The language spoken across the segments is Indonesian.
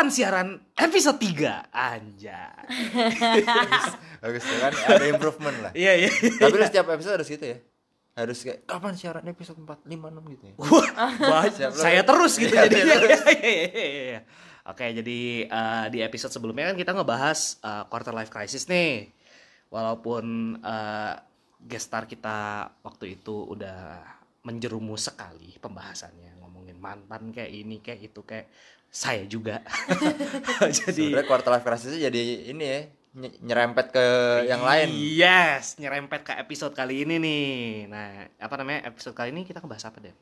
kapan siaran episode 3? Anjay. Bagus ya kan ada improvement lah. Iya, iya. Tapi lu setiap episode harus gitu ya. Harus kayak kapan siaran episode 4, 5, 6 gitu ya. Wah, saya terus gitu Iya, jadi. Iya, iya, iya. Oke, jadi eh, di episode sebelumnya kan kita ngebahas eh, quarter life crisis nih. Walaupun guest star kita waktu itu udah menjerumus sekali pembahasannya mantan kayak ini kayak itu kayak saya juga. jadi Sebenarnya quarter life crisis jadi ini ya ny- nyerempet ke yang lain. Yes, nyerempet ke episode kali ini nih. Nah, apa namanya? Episode kali ini kita ngebahas apa deh?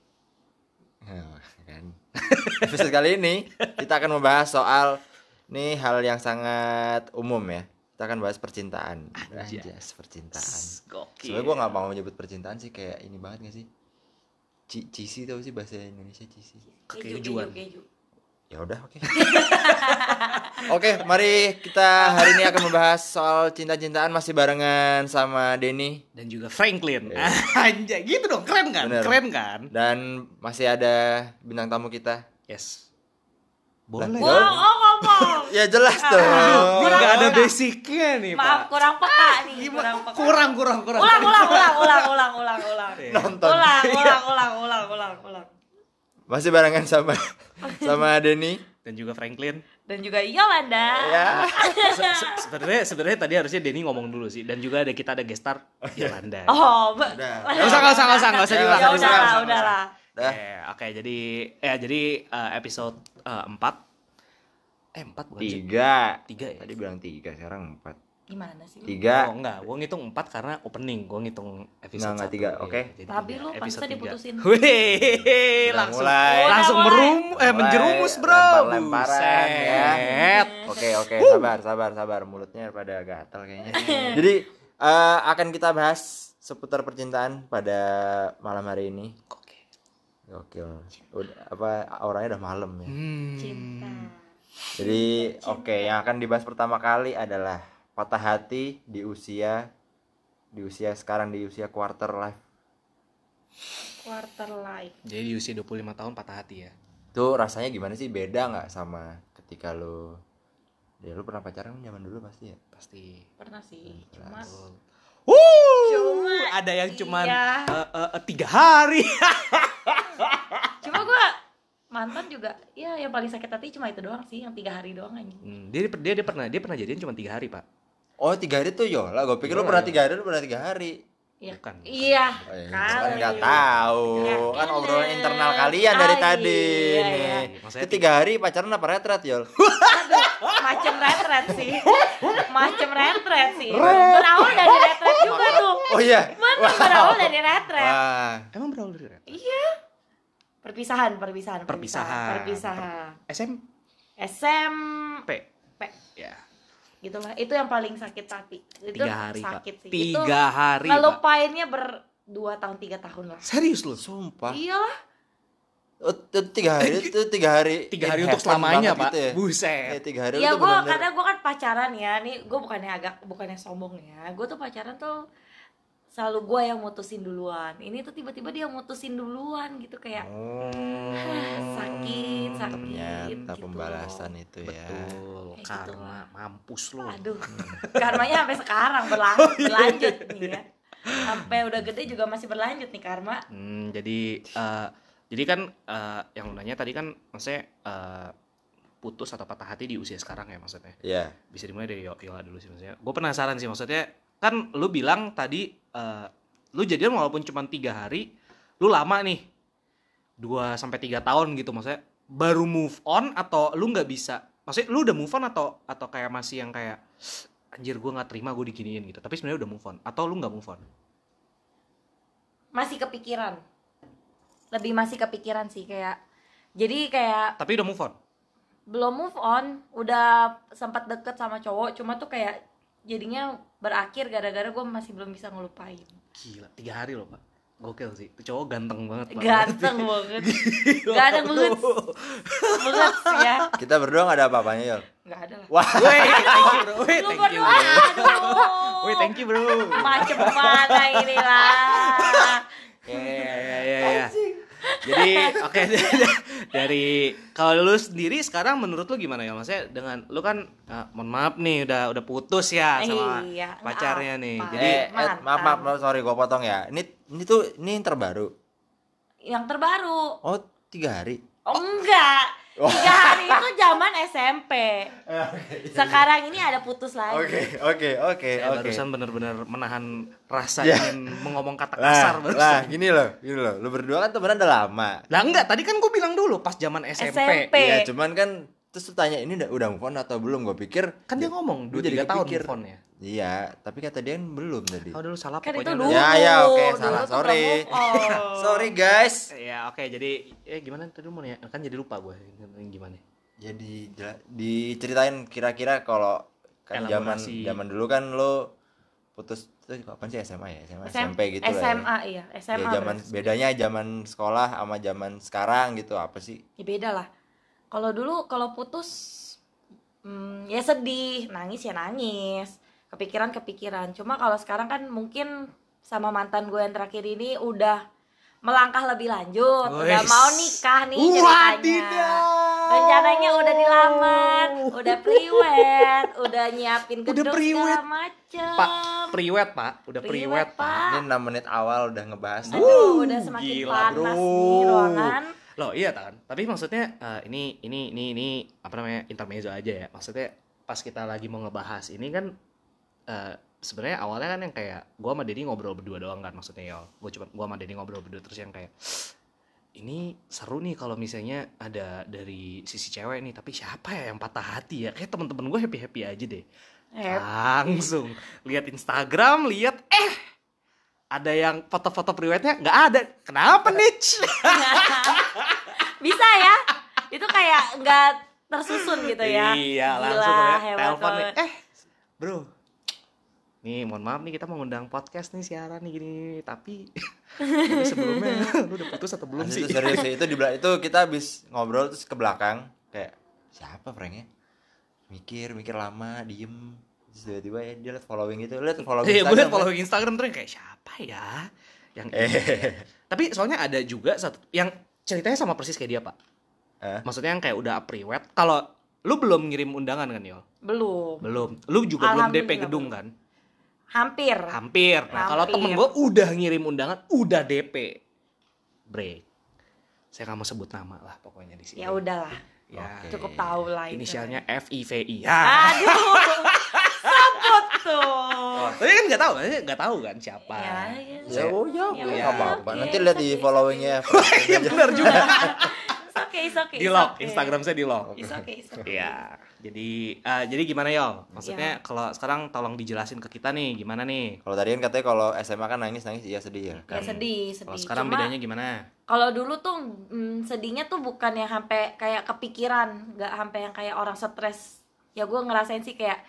Nah, kan. Episode kali ini kita akan membahas soal nih hal yang sangat umum ya. Kita akan bahas percintaan. Anjas. Percintaan. Sebenarnya gue nggak mau menyebut percintaan sih kayak ini banget gak sih? Ci cisi tau sih bahasa Indonesia cisi. Kekejuan. keju, keju. Ya udah oke. oke, mari kita hari ini akan membahas soal cinta-cintaan masih barengan sama Denny dan juga Franklin. Iya. Anjay, gitu dong. Keren kan? Bener. Keren kan? dan masih ada bintang tamu kita. Yes. Lah, Boleh. Wow, oh ngomong. Ya jelas dong. Nggak ada kurang. basicnya nih, Maaf, Pak. kurang peka nih. Gimana? Kurang peka. Kurang, kurang, kurang. Ulang, ulang, ulang, ulang, ulang, ulang, ulang. Iya. Nonton. Ulang, ulang, ulang, ulang, ulang, ulang. Masih barengan sama sama Denny. Dan juga Franklin. Dan juga Yolanda. Ya. Se- se- Sebenarnya sebenarnya tadi harusnya Denny ngomong dulu sih. Dan juga ada kita ada guest star Yolanda. Oh, Udah. Nggak usah, nggak usah, nggak usah, nggak usah Ya, diulang. ya usah, udahlah, nggak Dah. Oke, jadi ya jadi eh, episode eh, 4 eh 4 bukan sih? Tiga. Tiga ya? Tadi bilang tiga, sekarang empat. Gimana sih? Tiga. Oh enggak, gua ngitung 4 karena opening, gua ngitung episode Nggak, nggak, satu. tiga, Iya, oke. jadi Tapi lu tiga. diputusin. Wih, langsung mulai. langsung mulai. merum eh menjerumus, Bro. Lempar-lemparan, ya. Buset. Oke oke sabar sabar sabar mulutnya pada gatal kayaknya. Jadi eh, akan kita bahas seputar percintaan pada malam hari ini. Oke. Gokil. Udah apa auranya udah malam ya. Hmm. Cinta. Jadi oke yang akan dibahas pertama kali adalah patah hati di usia di usia sekarang di usia quarter life. Quarter life. Jadi di usia 25 tahun patah hati ya. Tuh rasanya gimana sih beda nggak sama ketika lu ya lu pernah pacaran kan zaman dulu pasti ya. Pasti. Pernah sih. Cuma Wuh, Cuma ada yang cuman iya. eh, eh, eh, tiga hari. cuma gua mantan juga ya yang paling sakit hati cuma itu doang sih yang tiga hari doang aja Hmm, dia, dia dia pernah dia pernah jadian cuma tiga hari pak. Oh tiga hari tuh Yola, gue pikir lu Yola, pernah tiga hari, lu pernah tiga hari. Iya. Bukan, bukan. Iya. Oh, iya, Kali. kan nggak tahu, Ya, kan obrolan internal kalian dari Ah, tadi iya, nih. iya. Maksudnya Itu tiga hari pacaran apa retret Yol? Macem retret sih. Macem retret sih. Berawal dari retret juga tuh. Oh iya. Bener berawal dari retret. Wah, Emang berawal dari red? Iya. Perpisahan, perpisahan, Perpisahan. Perpisahan. SM SMP P. Ya. gitulah. Itu yang paling sakit hati. Itu Tiga hari sakit pak. sih. Tiga hari Itu pak. ngelupainnya ber dua tahun tiga tahun lah. Serius lu? sumpah. Iyalah. Oh, itu tiga hari itu tiga hari. Tiga hari untuk selamanya pak. gitu ya. Buset. Eh, tiga hari Ya itu gue karena gue kan pacaran ya, nih gue bukannya agak bukannya sombong ya, gue tuh pacaran tuh selalu gue yang mutusin duluan. Ini tuh tiba-tiba dia mutusin duluan gitu kayak Oh, sakit, sakit. ternyata gitu. pembalasan itu ya. Betul. Kayak gitu Karena mampus lu. Aduh, karmanya sampai sekarang berlang berlanjut nih ya. Sampai udah gede juga masih berlanjut nih karma. Hmm, jadi eh, jadi kan eh, yang lu nanya tadi kan maksudnya eh, putus atau patah hati di usia sekarang ya maksudnya. Iya. Bisa dimulai dari Yo- Yola dulu sih maksudnya. Gue penasaran sih maksudnya kan lu bilang tadi eh, lu jadian walaupun cuma tiga hari, lu lama nih. Dua sampai tiga tahun gitu maksudnya. Baru move on atau lu nggak bisa? Maksudnya lu udah move on atau atau kayak masih yang kayak anjir gue nggak terima gue diginiin gitu. Tapi sebenarnya udah move on. Atau lu nggak move on? Masih kepikiran. Lebih masih kepikiran sih kayak jadi kayak tapi udah move on? Belum move on udah sempat deket sama cowok cuma tuh kayak jadinya berakhir gara-gara gue masih belum bisa ngelupain gila tiga hari loh pak gokil sih Itu cowok ganteng banget Pak. ganteng banget gak ada banget banget sih ya Kita berdua gak ada apa-apanya Yol. nggak ada lah Wah. Wih, thank you bro. Wih, lu thank you berdua bro. aduh Wih, thank you bro. macem mana ini lah Ya, ya, ya, ya, ya. Jadi, oke. dari kalau lu sendiri sekarang menurut lu gimana ya maksudnya dengan lu kan ah, mohon maaf nih udah udah putus ya sama Iya, pacarnya maaf, nih Pak. jadi eh, eh, maaf, maaf, maaf, sorry, gua potong ya. Ini, ini tuh, ini yang terbaru. yang terbaru Oh, tiga hari. oh enggak tiga hari itu zaman SMP sekarang ini ada putus lagi Oke, oke, oke, oke. barusan bener-bener menahan rasa Ya. ingin mengomong kata kasar Lah, barusan lah, gini loh, gini loh. Lu berdua kan temenan udah lama. Lah enggak, tadi kan gue bilang dulu pas zaman SMP. SMP. Iya, cuman kan terus lu tanya ini udah udah move on atau belum? Gua pikir Kan dia ngomong 2 3 tahun kepikir. move on ya. Iya, tapi kata dia kan belum tadi. Oh dulu salah kan itu pokoknya. dulu Ya, ya, oke, Dulu salah, tuh sorry. Sorry guys. Ya oke jadi eh gimana tadi mau ya kan jadi lupa gue gimana. Jadi diceritain kira-kira kalau kan zaman zaman dulu kan lo putus itu kapan sih SMA ya? SMA SM SMP gitu lah. ya. SMA iya Ya, SMA zaman berarti. bedanya zaman sekolah sama zaman sekarang gitu apa sih? ya beda lah kalau dulu kalau putus hmm, ya sedih nangis ya nangis kepikiran kepikiran cuma kalau sekarang kan mungkin sama mantan gue yang terakhir ini udah melangkah lebih lanjut udah Wes. mau nikah nih ceritanya rencananya udah dilamar udah priwet udah nyiapin Udah gedung priwet. segala macem Pak, priwet Pak, udah Priwet, priwet Pak. Ini 6 menit awal udah ngebahas. Aduh, udah semakin gila, panas bro. nih ruangan Loh iya kan, tapi maksudnya eh, ini ini ini ini apa namanya intermezzo aja ya. Maksudnya pas kita lagi mau ngebahas ini kan eh, sebenarnya awalnya kan yang kayak gua sama Denny ngobrol berdua doang kan maksudnya ya. Gua cuma gua sama Denny ngobrol berdua terus yang kayak ini seru nih kalau misalnya ada dari sisi cewek nih tapi siapa ya yang patah hati ya kayak temen-temen gue happy happy aja deh Eh, langsung lihat Instagram lihat eh ada yang foto-foto priwetnya nggak ada kenapa nih bisa ya itu kayak nggak tersusun gitu ya Iya, Gila, langsung ya telepon nih. Eh, bro. Nih, mohon maaf nih kita mau ngundang podcast nih siaran nih gini, tapi tapi sebelumnya lu udah putus atau belum Asli sih? itu serius sih itu di itu kita habis ngobrol terus ke belakang kayak siapa pranknya? Mikir, mikir lama, diem. Terus tiba-tiba ya dia liat following gitu, liat following Iya, gue liat Instagram, following Instagram terus yang kayak siapa ya? Yang kan? Eh, Tapi soalnya ada juga satu yang ceritanya sama persis kayak dia, Pak. eh, Maksudnya yang kayak udah priwet. Kalau lu belum ngirim undangan kan, Yol? belum Belum. Lu juga belum DP gedung belum. kan? hampir Hampir. Nah, kalau temen gue udah ngirim undangan, udah DP. Break. Saya nggak mau sebut nama lah pokoknya di sini. ya udahlah Ya, Oke. cukup tahu lah itu. inisialnya F I V I. Ya. aduh sebut tuh Tapi kan nggak tahu, nggak tahu kan siapa. ya, ya. ya oh ya, Ya nggak udah, apa-apa. oke, Nanti lihat di oke, followingnya. Iya benar juga. It's okay, it's okay, di lock, okay. Instagram saya di lock. It's okay, it's okay. Iya. Jadi eh, jadi gimana Yol? Iya. Maksudnya kalau sekarang tolong dijelasin ke kita nih gimana nih? Kalau tadi kan katanya kalau SMA kan nangis nangis iya sedih ya. Ya Kan? sedih, sedih. Kalau sekarang Cuma, bedanya gimana? Kalau dulu tuh mm, sedihnya tuh bukan yang sampai kayak kepikiran, nggak sampai yang kayak orang stres. Ya gue ngerasain sih kayak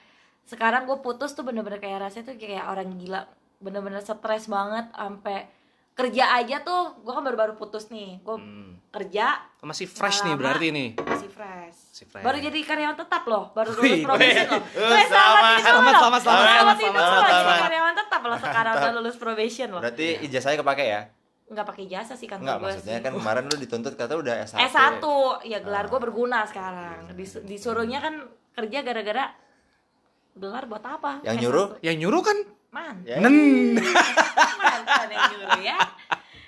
sekarang gue putus tuh bener-bener kayak rasanya tuh kayak orang gila, bener-bener stres banget sampai kerja aja tuh gue kan baru-baru putus nih, gue Hmm. kerja Masih fresh nih berarti nih. masih fresh. Masih fresh. Baru jadi karyawan tetap loh, baru lulus Wih, probation loh. Eh, Weh, selamat, selamat, selamat, selamat, selamat, Selamat selamat, selamat, selamat. karyawan tetap loh sekarang udah lulus probation loh. Berarti ijazahnya kepake ya? Nggak pakai jasa sih kantor Enggak, gue maksudnya sih. kan kemarin lu dituntut kata udah S1. S1 ya gelar gue Ah. berguna sekarang Dis- disuruhnya kan kerja gara-gara gelar buat apa Yang S1. nyuruh? Yang nyuruh kan man Ya. Nen. mantan yang nyuruh ya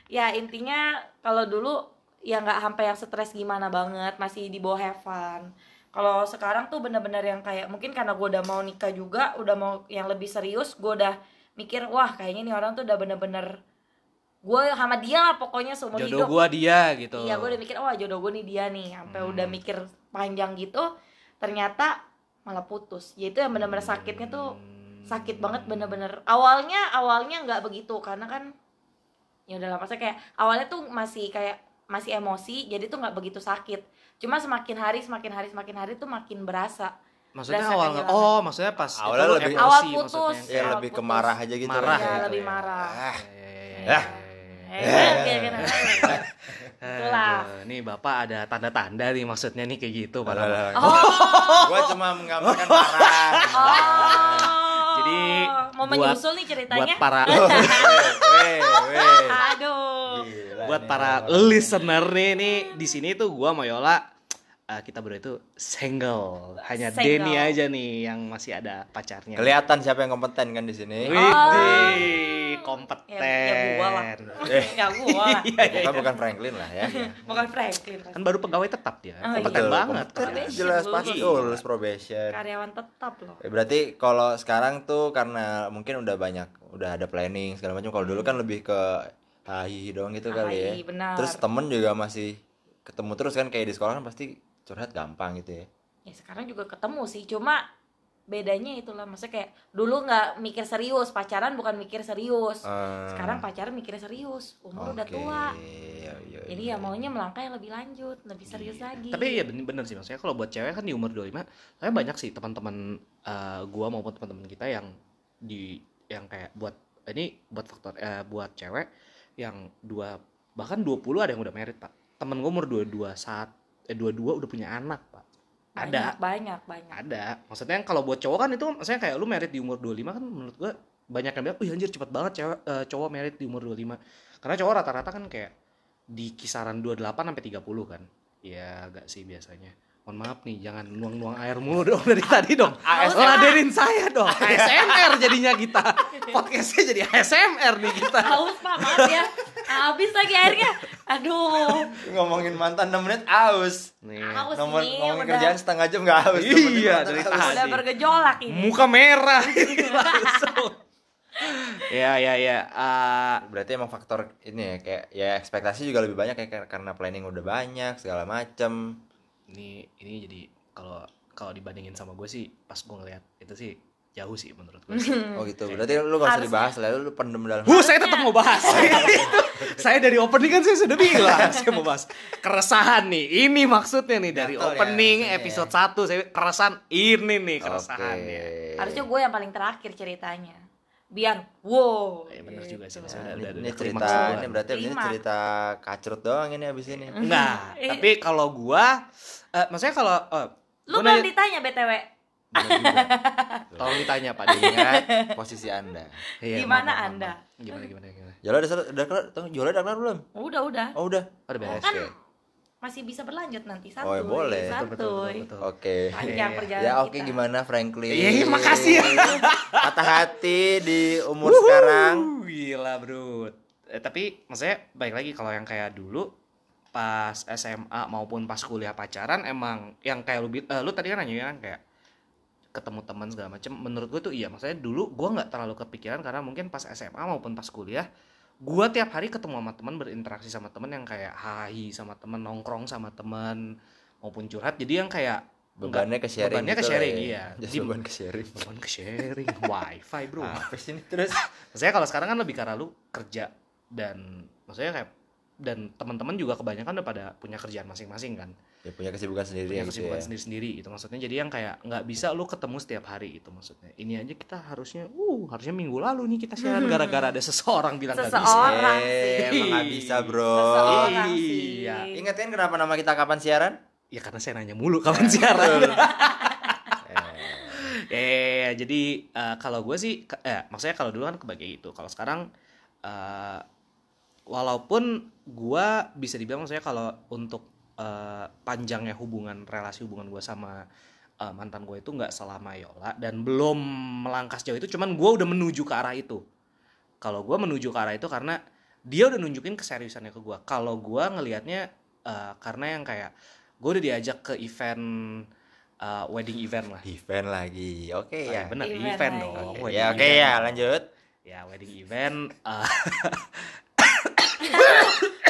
ya intinya kalau dulu ya nggak sampai yang stres gimana banget masih di bawah have fun kalau sekarang tuh bener-bener yang kayak mungkin karena gue udah mau nikah juga udah mau yang lebih serius gue udah mikir wah kayaknya nih orang tuh udah bener-bener gue sama dia lah pokoknya seumur Jodoh hidup gua dia gitu. Iya, gue udah mikir, wah jodoh gue nih dia nih. Sampai udah Hmm. mikir panjang gitu, ternyata malah putus. Ya itu yang bener-bener sakitnya tuh sakit banget bener-bener. Awalnya awalnya nggak begitu karena kan ya udah lama saya kayak awalnya tuh masih kayak masih emosi, jadi tuh nggak begitu sakit. Cuma semakin hari semakin hari semakin hari tuh makin berasa. Maksudnya Berasa awal kehilangan. Oh, maksudnya pas Awalnya lebih- emosi Awal putus. maksudnya. Ya Awal lebih putus. kemarah aja gitu. Marah ya, gitu lebih ya. marah. Ah. Ya. Eh, kayak gitu. Itulah. Aduh, nih Bapak ada tanda-tanda nih maksudnya nih kayak gitu padahal. Oh. Gua cuma menggambarkan marah. Oh. Jadi, mau Buat- menyusul nih buat ceritanya para Weh, weh. aduh Gila buat nih para listener nih nih di sini tuh gua sama Eh, kita berdua itu single hanya Single. Denny aja nih yang masih ada pacarnya Kelihatan siapa yang kompeten kan di sini. Widih, kompeten ya, ya gua lah ya gua lah Iya, iya, Bukan iya. bukan Franklin lah ya. bukan Franklin kan baru pegawai tetap dia Oh, kompeten iya. banget Kompeten, Probation jelas pasti Iya. oh, lulus probation. karyawan tetap loh Eh, Berarti kalau sekarang tuh karena mungkin udah banyak, udah ada planning segala macam. Kalau dulu kan lebih ke hahi doang gitu kali ya. Hahi, benar. Terus temen juga masih ketemu terus kan kayak di sekolah kan pasti curhat gampang gitu ya. ya sekarang juga ketemu sih cuma bedanya itulah maksudnya kayak dulu nggak mikir serius pacaran bukan mikir serius Eh, sekarang pacaran mikir serius umur udah oke. tua Iya, iya, jadi iya. ya maunya melangkah yang lebih lanjut lebih serius lagi tapi ya bener, bener sih maksudnya kalau buat cewek kan di umur 25 saya banyak sih teman-teman eh, gua maupun teman-teman kita yang di yang kayak buat ini buat faktor eh, buat cewek yang dua bahkan 20 ada yang udah merit pak temen gue umur 22 saat eh 22 udah punya anak pak. Ada. Banyak banyak banyak. Ada. Maksudnya kalau buat cowok kan itu maksudnya kayak lu merit di umur 25 kan menurut gua banyak yang bilang wih anjir cepet banget cewek eh, cowok merit di umur 25 karena cowok rata-rata kan kayak di kisaran 28 sampai 30 kan. Ya agak sih biasanya. Mohon maaf nih jangan nuang-nuang air mulu dong dari tadi dong. Ladenin saya dong. ASMR jadinya kita. Podcastnya jadi ASMR nih kita. Haus pak maaf ya. Habis lagi airnya aduh ngomongin mantan 6 menit aus. nih haus Nomor nih ngomongin udah kerjaan setengah jam gak aus. Iya, dari aus. tadi. udah bergejolak ini muka merah langsung ya ya ya Eh, Berarti emang faktor ini ya kayak ya ekspektasi juga lebih banyak ya kar- karena planning udah banyak segala macem. ini ini jadi kalau kalau dibandingin sama gue sih pas gue ngeliat itu sih jauh sih menurut gue sih. Oh gitu. Berarti lu gak usah dibahas lah, lu pendem dalam. Huh, saya tetap mau bahas. saya dari opening kan saya sudah bilang saya mau bahas keresahan nih. Ini maksudnya nih dari ya, opening maksudnya. episode 1 saya keresahan ini nih keresahannya. harusnya gue yang paling terakhir ceritanya biar wow Ya benar juga sih. gitu. maksudnya udah- ini, udah ini klimaks cerita ini berarti ini cerita kacrut doang ini abis ini. Nah, tapi kalau gua eh, maksudnya kalau eh, lu belum nanya- ditanya btw Bener. tolong ditanya Pak Denny. Ingat posisi anda. Iya, Di maaf, mana maaf, Anda? maaf. Gimana gimana gimana? Jola udah sel- udah kelar, Tunggu, Jola udah kelar belum? udah udah Oh udah. Oh, udah beres. kan Oke. masih bisa berlanjut nanti Oh, ya boleh. Betul, betul, betul, santuy betul. Oke. panjang Iya, perjalanan Ya oke kita. gimana Franklin? Iya, iya, makasih ya. Patah hati di umur sekarang. Wuh, Gila bro. Eh, tapi maksudnya baik lagi kalau yang kayak dulu pas SMA maupun pas kuliah pacaran emang yang kayak lu eh, lu tadi kan nanya kan kayak ketemu teman segala macem menurut gue tuh iya maksudnya dulu gue nggak terlalu kepikiran karena mungkin pas SMA maupun pas kuliah gue tiap hari ketemu sama teman berinteraksi sama teman yang kayak hai sama teman nongkrong sama teman maupun curhat jadi yang kayak Bebannya ke sharing. bebannya ke gitu sharing, ya. iya. Just Di- beban ke sharing. beban ke sharing wifi bro Apa sih ini terus? Maksudnya kalau sekarang kan lebih karena lu kerja dan maksudnya kayak dan teman-teman juga kebanyakan udah pada punya kerjaan masing-masing kan Ya punya kesibukan sendiri punya gitu kesibukan ya. sendiri-sendiri gitu maksudnya jadi yang kayak nggak bisa lu ketemu setiap hari itu maksudnya ini aja kita harusnya uh harusnya minggu lalu nih kita siaran gara-gara ada seseorang bilang nggak bisa Seseorang. Orang Eh, sih. emang nggak bisa bro. Seseorang sih. Iya. Ingat kan kenapa nama kita kapan siaran? ya karena saya nanya mulu kapan siaran Eh, eh jadi eh, kalau gue sih eh maksudnya kalau dulu kan kebagi itu kalau sekarang eh walaupun gue bisa dibilang maksudnya kalau untuk eh, panjangnya hubungan relasi hubungan gue sama eh, mantan gue itu nggak selama Yola dan belum melangkah sejauh itu cuman gue udah menuju ke arah itu kalau gue menuju ke arah itu karena dia udah nunjukin keseriusannya ke gue kalau gue ngelihatnya eh, karena yang kayak gue udah diajak ke event eh, wedding event lah event lagi. Oke Oh, ya. bener Event event, dong Oke, wedding ya oke event. ya lanjut. ya wedding event eh,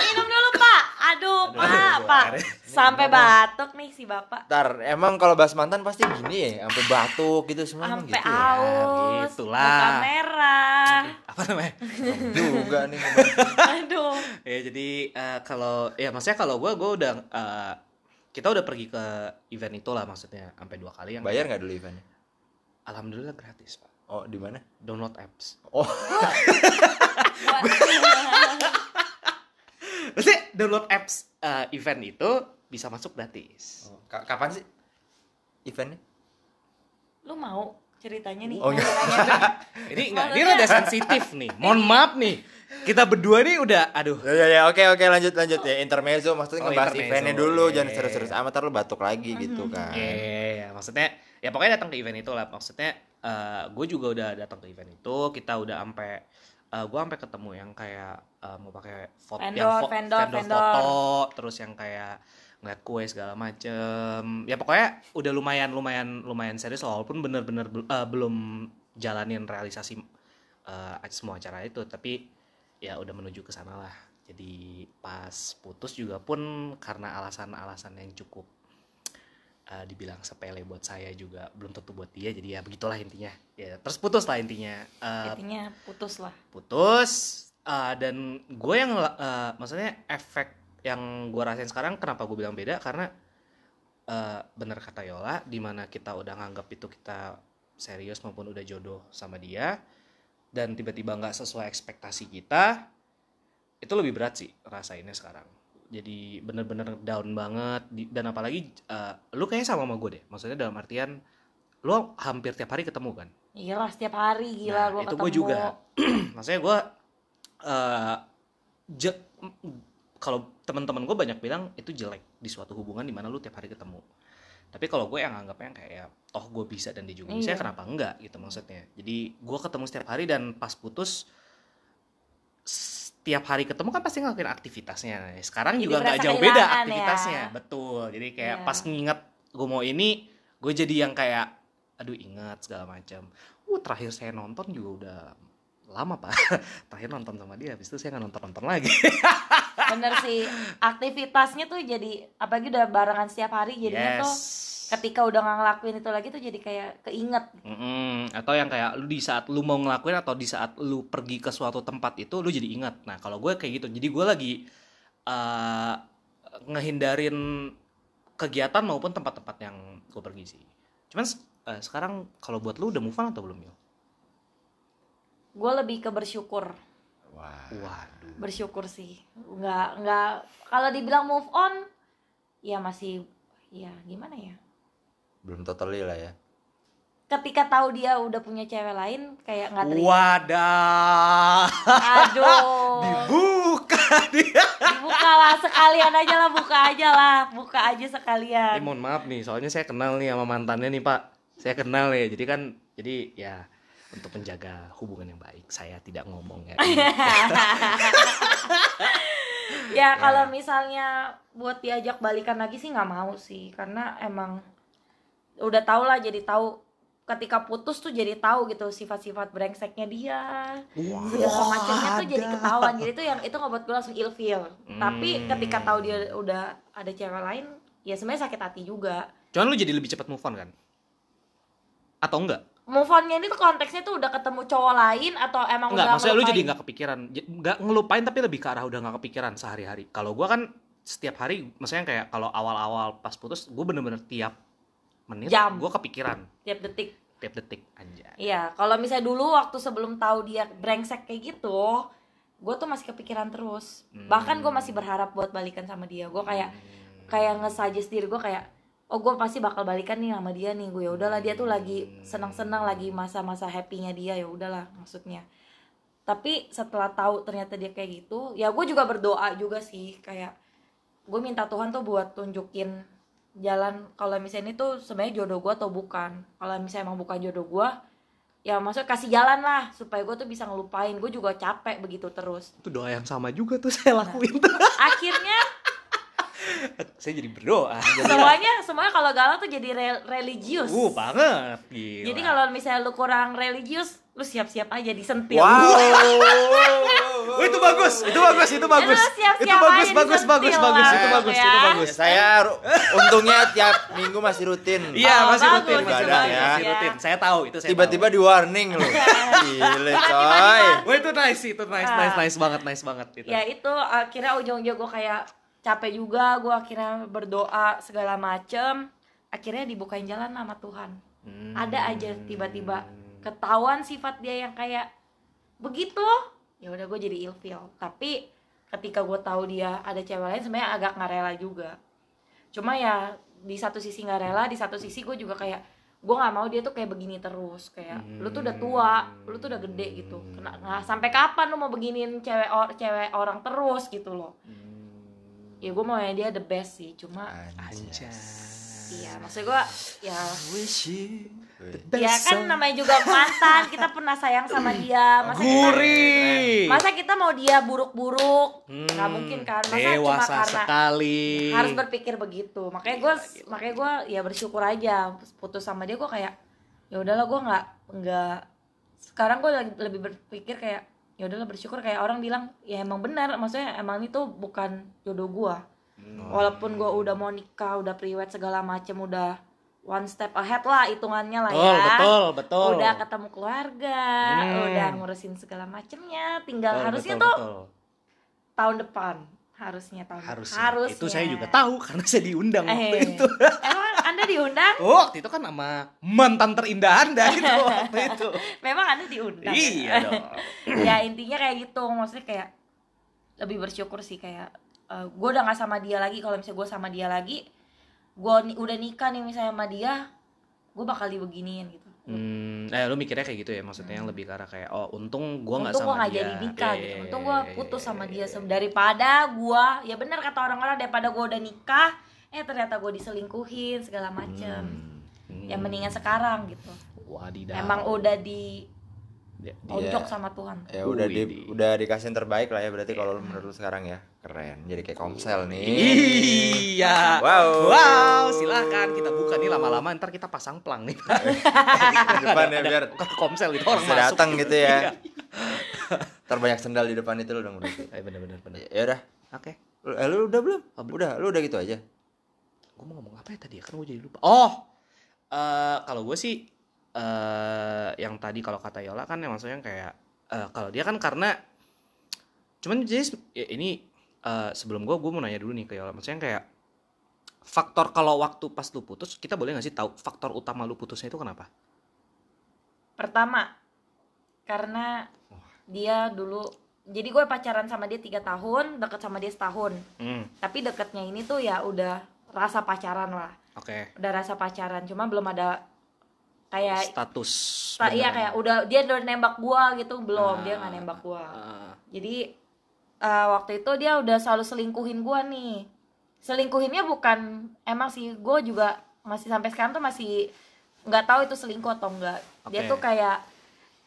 minum dulu pak. Aduh Aduh, pak aduh, pak. sampai batuk nih si bapak. Ntar emang kalau bahas mantan pasti gini ya, sampai batuk gitu semua sampai gitu ya. aus gitulah. muka merah apa namanya? Juga nih. aduh. Ya jadi eh, kalau ya maksudnya kalau gue gue udah eh, kita udah pergi ke event itu lah maksudnya sampai dua kali yang Bayar nggak dulu eventnya? alhamdulillah gratis pak. Oh di mana? download apps. Oh maksudnya download apps eh, event itu bisa masuk gratis ka- kapan sih eventnya? lu mau ceritanya nih Oh, enggak. masalahnya. Ini enggak, ini rada sensitif nih. Mohon maaf nih. Kita berdua nih udah aduh. Ya ya ya oke oke lanjut lanjut ya intermezzo maksudnya Oh, ngebahas intermezzo. eventnya dulu Iya, jangan iya, serius-serius amat lu batuk lagi gitu kan. Iya, iya, iya. maksudnya ya pokoknya datang ke event itu lah. Maksudnya gue juga udah datang ke event itu, kita udah sampai gue sampai ketemu yang kayak eh, mau pakai foto Vendor, yang fo- vendor, vendor. foto, terus yang kayak ngeliat kue segala macem. Ya pokoknya udah lumayan lumayan lumayan serius walaupun bener-bener eh, belum jalanin realisasi eh, semua acara itu, tapi ya udah menuju ke sana lah. Jadi pas putus juga pun karena alasan-alasan yang cukup eh, dibilang sepele buat saya juga belum tentu buat dia jadi ya begitulah intinya. Ya terus putus lah intinya. Eh, intinya putus lah. putus eh, dan gue yang eh, maksudnya efek yang gue rasain sekarang kenapa gue bilang beda? Karena eh, bener kata Yola di mana kita udah nganggap itu kita serius maupun udah jodoh sama dia dan tiba-tiba nggak sesuai ekspektasi kita itu lebih berat sih rasainnya sekarang jadi bener-bener down banget. Dan apalagi eh, lu kayaknya sama sama gue deh. Maksudnya dalam artian lu hampir tiap hari ketemu kan? Iyalah setiap hari gila Nah, gua itu gue juga. Maksudnya gue eh je- kalau teman-teman gue banyak bilang itu jelek di suatu hubungan di mana lu tiap hari ketemu. Tapi kalau gue yang anggapnya kayak toh gue bisa dan dia juga bisa Iya. kenapa enggak? gitu maksudnya. Jadi gue ketemu setiap hari dan pas putus setiap hari ketemu kan pasti ngelakuin aktivitasnya. Sekarang Jadi juga nggak jauh beda ya. aktivitasnya. Betul. Jadi kayak Iya. pas nginget gue mau ini gue jadi yang kayak aduh ingat segala macam uh terakhir saya nonton juga udah lama pak. Terakhir nonton sama dia habis itu saya nggak nonton nonton lagi. Bener sih. Aktivitasnya tuh jadi apalagi udah barengan setiap hari jadinya tuh ketika udah nggak ngelakuin itu lagi tuh jadi kayak keinget. Mm-mm. atau yang kayak lu di saat lu mau ngelakuin atau di saat lu pergi ke suatu tempat itu lu jadi ingat nah kalau gue kayak gitu. Jadi gue lagi eh, ngehindarin kegiatan maupun tempat-tempat yang gue pergi sih. Cuman eh, sekarang kalau buat lu udah move on atau belum ya gue lebih ke bersyukur. Wah. waduh. Bersyukur sih. Nggak nggak kalau dibilang move on ya masih ya gimana ya Belum totally lah ya. ketika tahu dia udah punya cewek lain kayak nggak terima. Wadah. Aduh. Dibuka dia. Dibuka lah sekalian aja lah buka aja lah. Buka aja Eh, sekalian mohon maaf nih, soalnya saya kenal nih sama mantannya nih Pak. Saya kenal ya, jadi kan, jadi ya untuk menjaga hubungan yang baik, saya tidak ngomong ya. ya kalau misalnya buat diajak balikan lagi sih nggak mau sih karena emang udah tau lah jadi tahu ketika putus tuh jadi tahu gitu sifat-sifat brengseknya dia segala macamnya tuh jadi ketahuan jadi tuh yang itu ngebuat gue langsung ilfeel tapi Hmm. ketika tahu dia udah ada cewek lain ya sebenarnya sakit hati juga Cuman lu jadi lebih cepat move on kan? Atau enggak? move onnya ini tuh konteksnya tuh udah ketemu cowok lain atau emang Enggak, udah maksudnya lu ngelupain? jadi nggak kepikiran. Nggak ngelupain tapi lebih ke arah udah nggak kepikiran sehari-hari. Kalau gua kan setiap hari, maksudnya kayak kalau awal-awal pas putus, gue bener-bener tiap menit Jam. gue kepikiran tiap detik tiap detik anjay. Iya, kalau misalnya dulu waktu sebelum tahu dia brengsek kayak gitu, gue tuh masih kepikiran terus. Bahkan gue masih berharap buat balikan sama dia. Gue kayak kayak nge-suggest diri gue kayak, oh gue pasti bakal balikan nih sama dia nih. Gue ya udahlah dia tuh lagi senang-senang lagi masa-masa happy-nya dia ya udahlah maksudnya. Tapi setelah tahu ternyata dia kayak gitu, ya gue juga berdoa juga sih kayak gue minta Tuhan tuh buat tunjukin jalan kalau misalnya ini tuh sebenarnya jodoh gue atau bukan? Kalau misalnya emang bukan jodoh gue ya maksudnya kasih jalan lah supaya gue tuh bisa ngelupain. Gue juga capek begitu terus. Itu doa yang sama juga tuh saya lakuin. Tuh. akhirnya saya jadi berdoa. semuanya semuanya kalau galau tuh jadi re- religius Uh, banget. Gila. jadi kalau misalnya lu kurang religius lu siap-siap aja disentil Wow. Oh, itu bagus, itu bagus, itu bagus. Lu siap-siap itu bagus, aja bagus, bagus, disentil bagus, itu bagus, ya. itu bagus. Saya untungnya tiap minggu masih rutin. Iya, Oh, masih bagus, rutin, masih rutin, ya. masih rutin. Saya tahu itu saya Tiba-tiba tahu. di warning loh. Gile coy. Wah, itu nice, itu nice, Ah. nice, nice banget, nice banget itu. ya itu akhirnya ujung-ujung gue kayak capek juga gue akhirnya berdoa segala macem. Akhirnya dibukain jalan sama Tuhan. Hmm. ada aja tiba-tiba ketahuan sifat dia yang kayak begitu? Ya udah gue jadi ilfeel. Tapi ketika gue tahu dia ada cewek lain sebenarnya agak nggak rela juga. Cuma ya di satu sisi nggak rela di satu sisi gue juga kayak gue nggak mau dia tuh kayak begini terus. Kayak lu tuh udah tua lu tuh udah gede gitu. Kena nggak sampai kapan lu mau beginiin cewek or, cewek orang terus? gitu loh ya gue mau dia the best sih cuma Anjas. iya maksud gue ya. Wish you the ya kan namanya juga mantan kita pernah sayang sama dia. Masa kita Gurih. masa kita mau dia buruk-buruk? Hmm, nggak mungkin kan. Masa cuma karena sekali. harus berpikir begitu. Makanya gue makanya gue ya bersyukur aja. Putus sama dia gue kayak ya udahlah gue nggak nggak sekarang gue lebih berpikir kayak ya udahlah bersyukur. Kayak orang bilang ya emang benar. Maksudnya emang itu bukan jodoh gue walaupun gue udah mau nikah udah priwet segala macem udah one step ahead lah hitungannya lah Betul, ya. betul, betul. udah ketemu keluarga Hmm. udah ngurusin segala macemnya. Tinggal Betul, harusnya betul, tuh betul. tahun depan harusnya tahun harusnya. harusnya Itu saya juga tahu karena saya diundang waktu Eh, itu. emang anda diundang Oh, waktu itu kan sama mantan terindah Anda itu waktu itu. memang anda diundang iya dong. ya intinya kayak gitu maksudnya kayak lebih bersyukur sih kayak gue udah nggak sama dia lagi kalau misalnya gue sama dia lagi gue udah nikah nih misalnya sama dia gue bakal dibeginiin gitu Hmm, eh lu mikirnya kayak gitu ya maksudnya yang lebih ke arah kayak oh untung gua nggak untung gue sama nggak dia. jadi nikah Iya, gitu iya, untung iya, gue iya, putus iya, sama iya, dia iya. Se- daripada gue ya bener kata orang-orang daripada gue udah nikah eh ternyata gue diselingkuhin segala macem Hmm. ya mendingan sekarang gitu Wadidaw. emang udah di Dia- dia- ojok sama Tuhan ya udah di udah dikasih yang terbaik lah ya berarti kalau lu menurut lu sekarang ya keren jadi kayak komsel nih Iya. Wow. Wow, silakan kita buka nih lama-lama ntar kita pasang plang nih. di depan ya biar Ke komsel gitu orang masuk. datang gitu ya Iya. ntar banyak sendal di depan itu lu dong berarti Eh bener-bener bener. ya udah Oke. Lu- eh, lu udah belum Oh, belum. udah lu udah gitu aja Gue mau ngomong apa ya tadi ya? Kan gue jadi lupa. Oh. eh kalau gue sih eh yang tadi kalau kata Yola kan yang maksudnya kayak eh kalau dia kan karena cuman jadi ya ini eh sebelum gue gue mau nanya dulu nih ke Yola maksudnya kayak faktor kalau waktu pas lu putus kita boleh nggak sih tahu faktor utama lu putusnya itu kenapa? Pertama, karena dia dulu, jadi gue pacaran sama dia tiga tahun, deket sama dia setahun. Hmm, Tapi deketnya ini tuh ya udah rasa pacaran lah, oke. udah rasa pacaran. Cuma belum ada kayak, Status. ta- iya kayak udah dia udah nembak gua gitu belum, dia Ah. nggak nembak gua. Ah. Jadi eh, waktu itu dia udah selalu selingkuhin gua nih. Selingkuhinnya bukan emang sih gue juga masih sampai sekarang tuh masih nggak tahu itu selingkuh atau enggak. Dia Oke. tuh kayak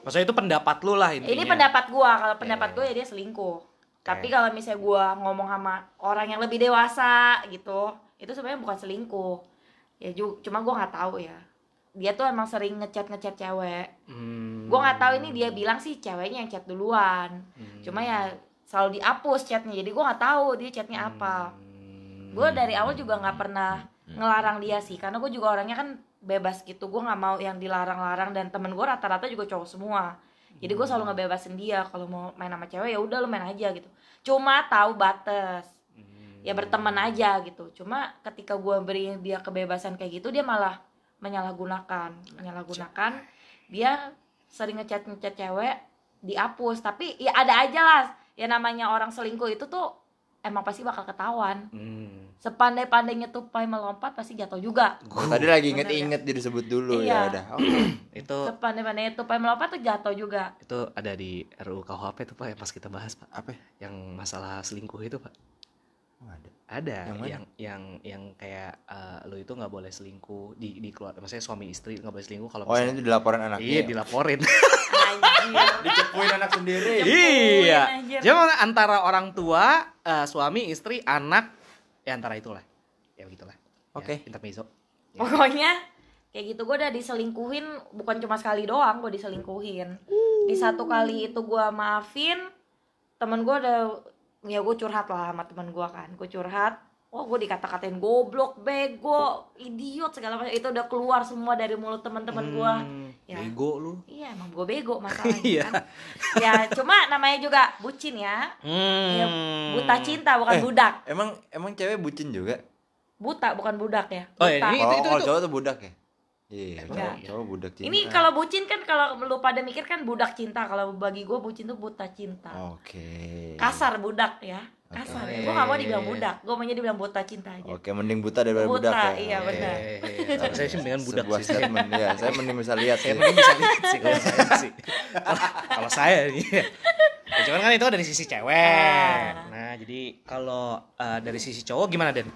Maksudnya itu pendapat lu lah intinya. ini pendapat gua kalau pendapat Iya. gue ya dia selingkuh tapi kalau misalnya gua ngomong sama orang yang lebih dewasa gitu itu sebenarnya bukan selingkuh ya cuma gua nggak tahu ya dia tuh emang sering ngechat ngechat cewek. Hmm. gua nggak tahu ini dia bilang sih ceweknya yang chat duluan. Hmm. cuma ya selalu dihapus chatnya jadi gua nggak tahu dia chatnya apa. Hmm. gue dari awal juga nggak pernah ngelarang dia sih karena gue juga orangnya kan bebas gitu. Gue nggak mau yang dilarang-larang dan temen gue rata-rata juga cowok semua. Jadi gue selalu ngebebasin dia kalau mau main sama cewek ya udah lu main aja gitu. Cuma tahu batas. Hmm. ya berteman aja gitu. Cuma ketika gue beri dia kebebasan kayak gitu dia malah menyalahgunakan. Menyalahgunakan dia sering ngechat ngechat cewek dihapus. Tapi ya ada aja lah. Ya namanya orang selingkuh itu tuh emang pasti bakal ketahuan. Hmm. sepandai-pandainya tupai melompat pasti jatuh juga. Oh, tadi lagi inget-inget jadi disebut dulu Iya. ya udah. Oke. Itu sepandai-pandainya tupai melompat tuh jatuh juga. Itu ada di RUU KUHP itu Pak yang pas kita bahas Pak. apa? Ya? Yang masalah selingkuh itu Pak. Oh, ada Ada Yang mana? yang yang yang kayak eh, lu itu nggak boleh selingkuh di di keluarga. Maksudnya suami istri nggak boleh selingkuh kalau oh ini misalnya- tuh dilaporin anaknya Iya ya? dilaporin. anjir dicepuin anak sendiri iya. anjir. Jadi antara orang tua, eh, suami, istri, anak, ya antara itulah. Ya begitulah. Oke. Ya, intermezzo. pokoknya kayak gitu gue udah diselingkuhin bukan cuma sekali doang gue diselingkuhin di satu kali itu gue maafin temen gue udah ya gue curhat lah sama temen gue kan gue curhat wah gue dikata-katain goblok bego idiot segala macam itu udah keluar semua dari mulut teman-teman gue Hmm, Ya. Bego lu. iya emang gue bego masalahnya Iya. kan ya cuma namanya juga bucin ya Hmm. Ya, buta cinta bukan Eh. budak emang emang cewek bucin juga buta bukan budak ya Oh, ya, buta. ini- kalau itu- kalau itu. cowok tuh budak ya iya cowok, cowok budak cinta Ini kalau bucin kan kalau lu pada mikir kan budak cinta. Kalau bagi gue bucin tuh buta cinta. oke Kasar budak ya. kasar Oke. ya gue gak mau dibilang budak gue maunya dibilang buta cinta aja Oke, mending buta daripada Buta, budak ya. iya, benar. Eh, eh, Kalau saya sih dengan budak Sebuah sih. statement ya. Saya mending bisa lihat Saya sih. mending bisa lihat sih kalau saya sih. Kalau- saya nih. Ya, cuman kan itu dari sisi cewek. Ah. Nah, jadi kalau eh, dari sisi cowok gimana, Den?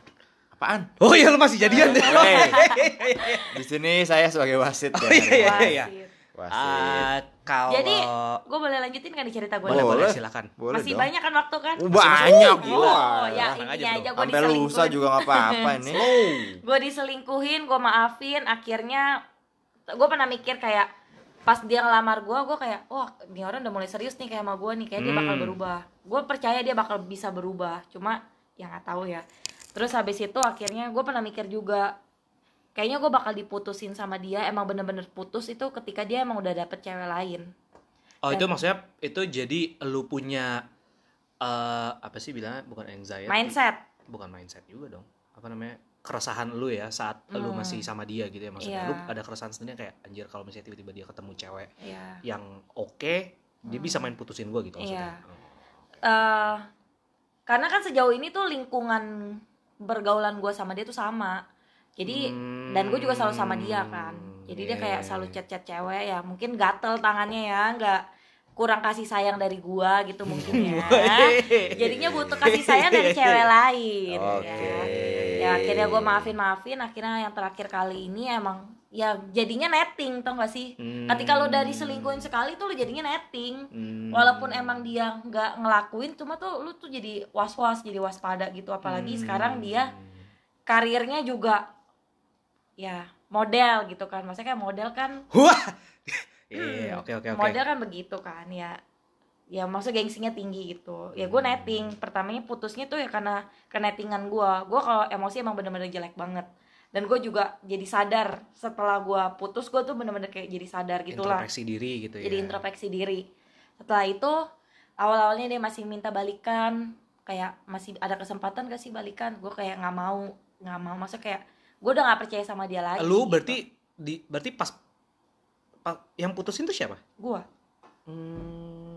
Apaan? Oh iya lu masih jadian deh. Hey. Di sini saya sebagai wasit ya. Oh, iya, iya. Wasit. Wasit. Ah, kalau jadi gue boleh lanjutin kan di cerita gue boleh, boleh, Boleh. silakan. Boleh masih dong. banyak kan waktu kan Oh, banyak gila. oh ya Tenang aja, gue Sampai lusa diselingkuhin juga nggak apa-apa ini. gue diselingkuhin gue maafin akhirnya gue pernah mikir kayak pas dia ngelamar gue gue kayak oh ini orang udah mulai serius nih kayak sama gue nih kayak dia bakal Hmm. berubah gue percaya dia bakal bisa berubah cuma ya nggak tahu ya terus habis itu akhirnya gue pernah mikir juga kayaknya gue bakal diputusin sama dia emang bener-bener putus itu ketika dia emang udah dapet cewek lain Oh, itu Dan- maksudnya itu jadi lu punya eh apa sih bilangnya bukan anxiety. mindset Bukan mindset juga dong. Apa namanya? keresahan lu ya saat lu Hmm. masih sama dia gitu ya maksudnya. Iya. Lu ada keresahan sendiri kayak anjir kalau misalnya tiba-tiba dia ketemu cewek ya yang oke, dia bisa main putusin gua gitu maksudnya. Iya. eh karena kan sejauh ini tuh lingkungan bergaulan gue sama dia tuh sama jadi Hmm. dan gue juga selalu sama dia kan jadi dia Iya, kayak iya, selalu iya. chat-chat cewek ya mungkin gatel tangannya ya nggak kurang kasih sayang dari gua gitu mungkin ya jadinya butuh kasih sayang dari cewek lain Oke. ya ya akhirnya gue maafin maafin akhirnya yang terakhir kali ini emang ya jadinya netting tau gak sih Hmm. ketika lo dari selingkuhin sekali tuh lo jadinya netting Hmm. walaupun emang dia nggak ngelakuin cuma tuh lu tuh jadi was was jadi waspada gitu apalagi Hmm. sekarang dia karirnya juga ya model gitu kan maksudnya kayak model kan Wah. Iya, oke oke oke. model kan begitu kan ya ya maksud gengsinya tinggi gitu ya gue netting pertamanya putusnya tuh ya karena kenettingan gue gue kalau emosi emang bener-bener jelek banget dan gue juga jadi sadar setelah gue putus gue tuh bener-bener kayak jadi sadar gitulah Introspeksi diri gitu ya. jadi introspeksi diri. Setelah itu awal-awalnya dia masih minta balikan. Kayak masih ada kesempatan gak sih balikan? Gue kayak nggak mau nggak mau. Maksudnya kayak gue udah nggak percaya sama dia lagi Lu berarti di berarti pas, pa- yang putusin tuh siapa? gue Hmm.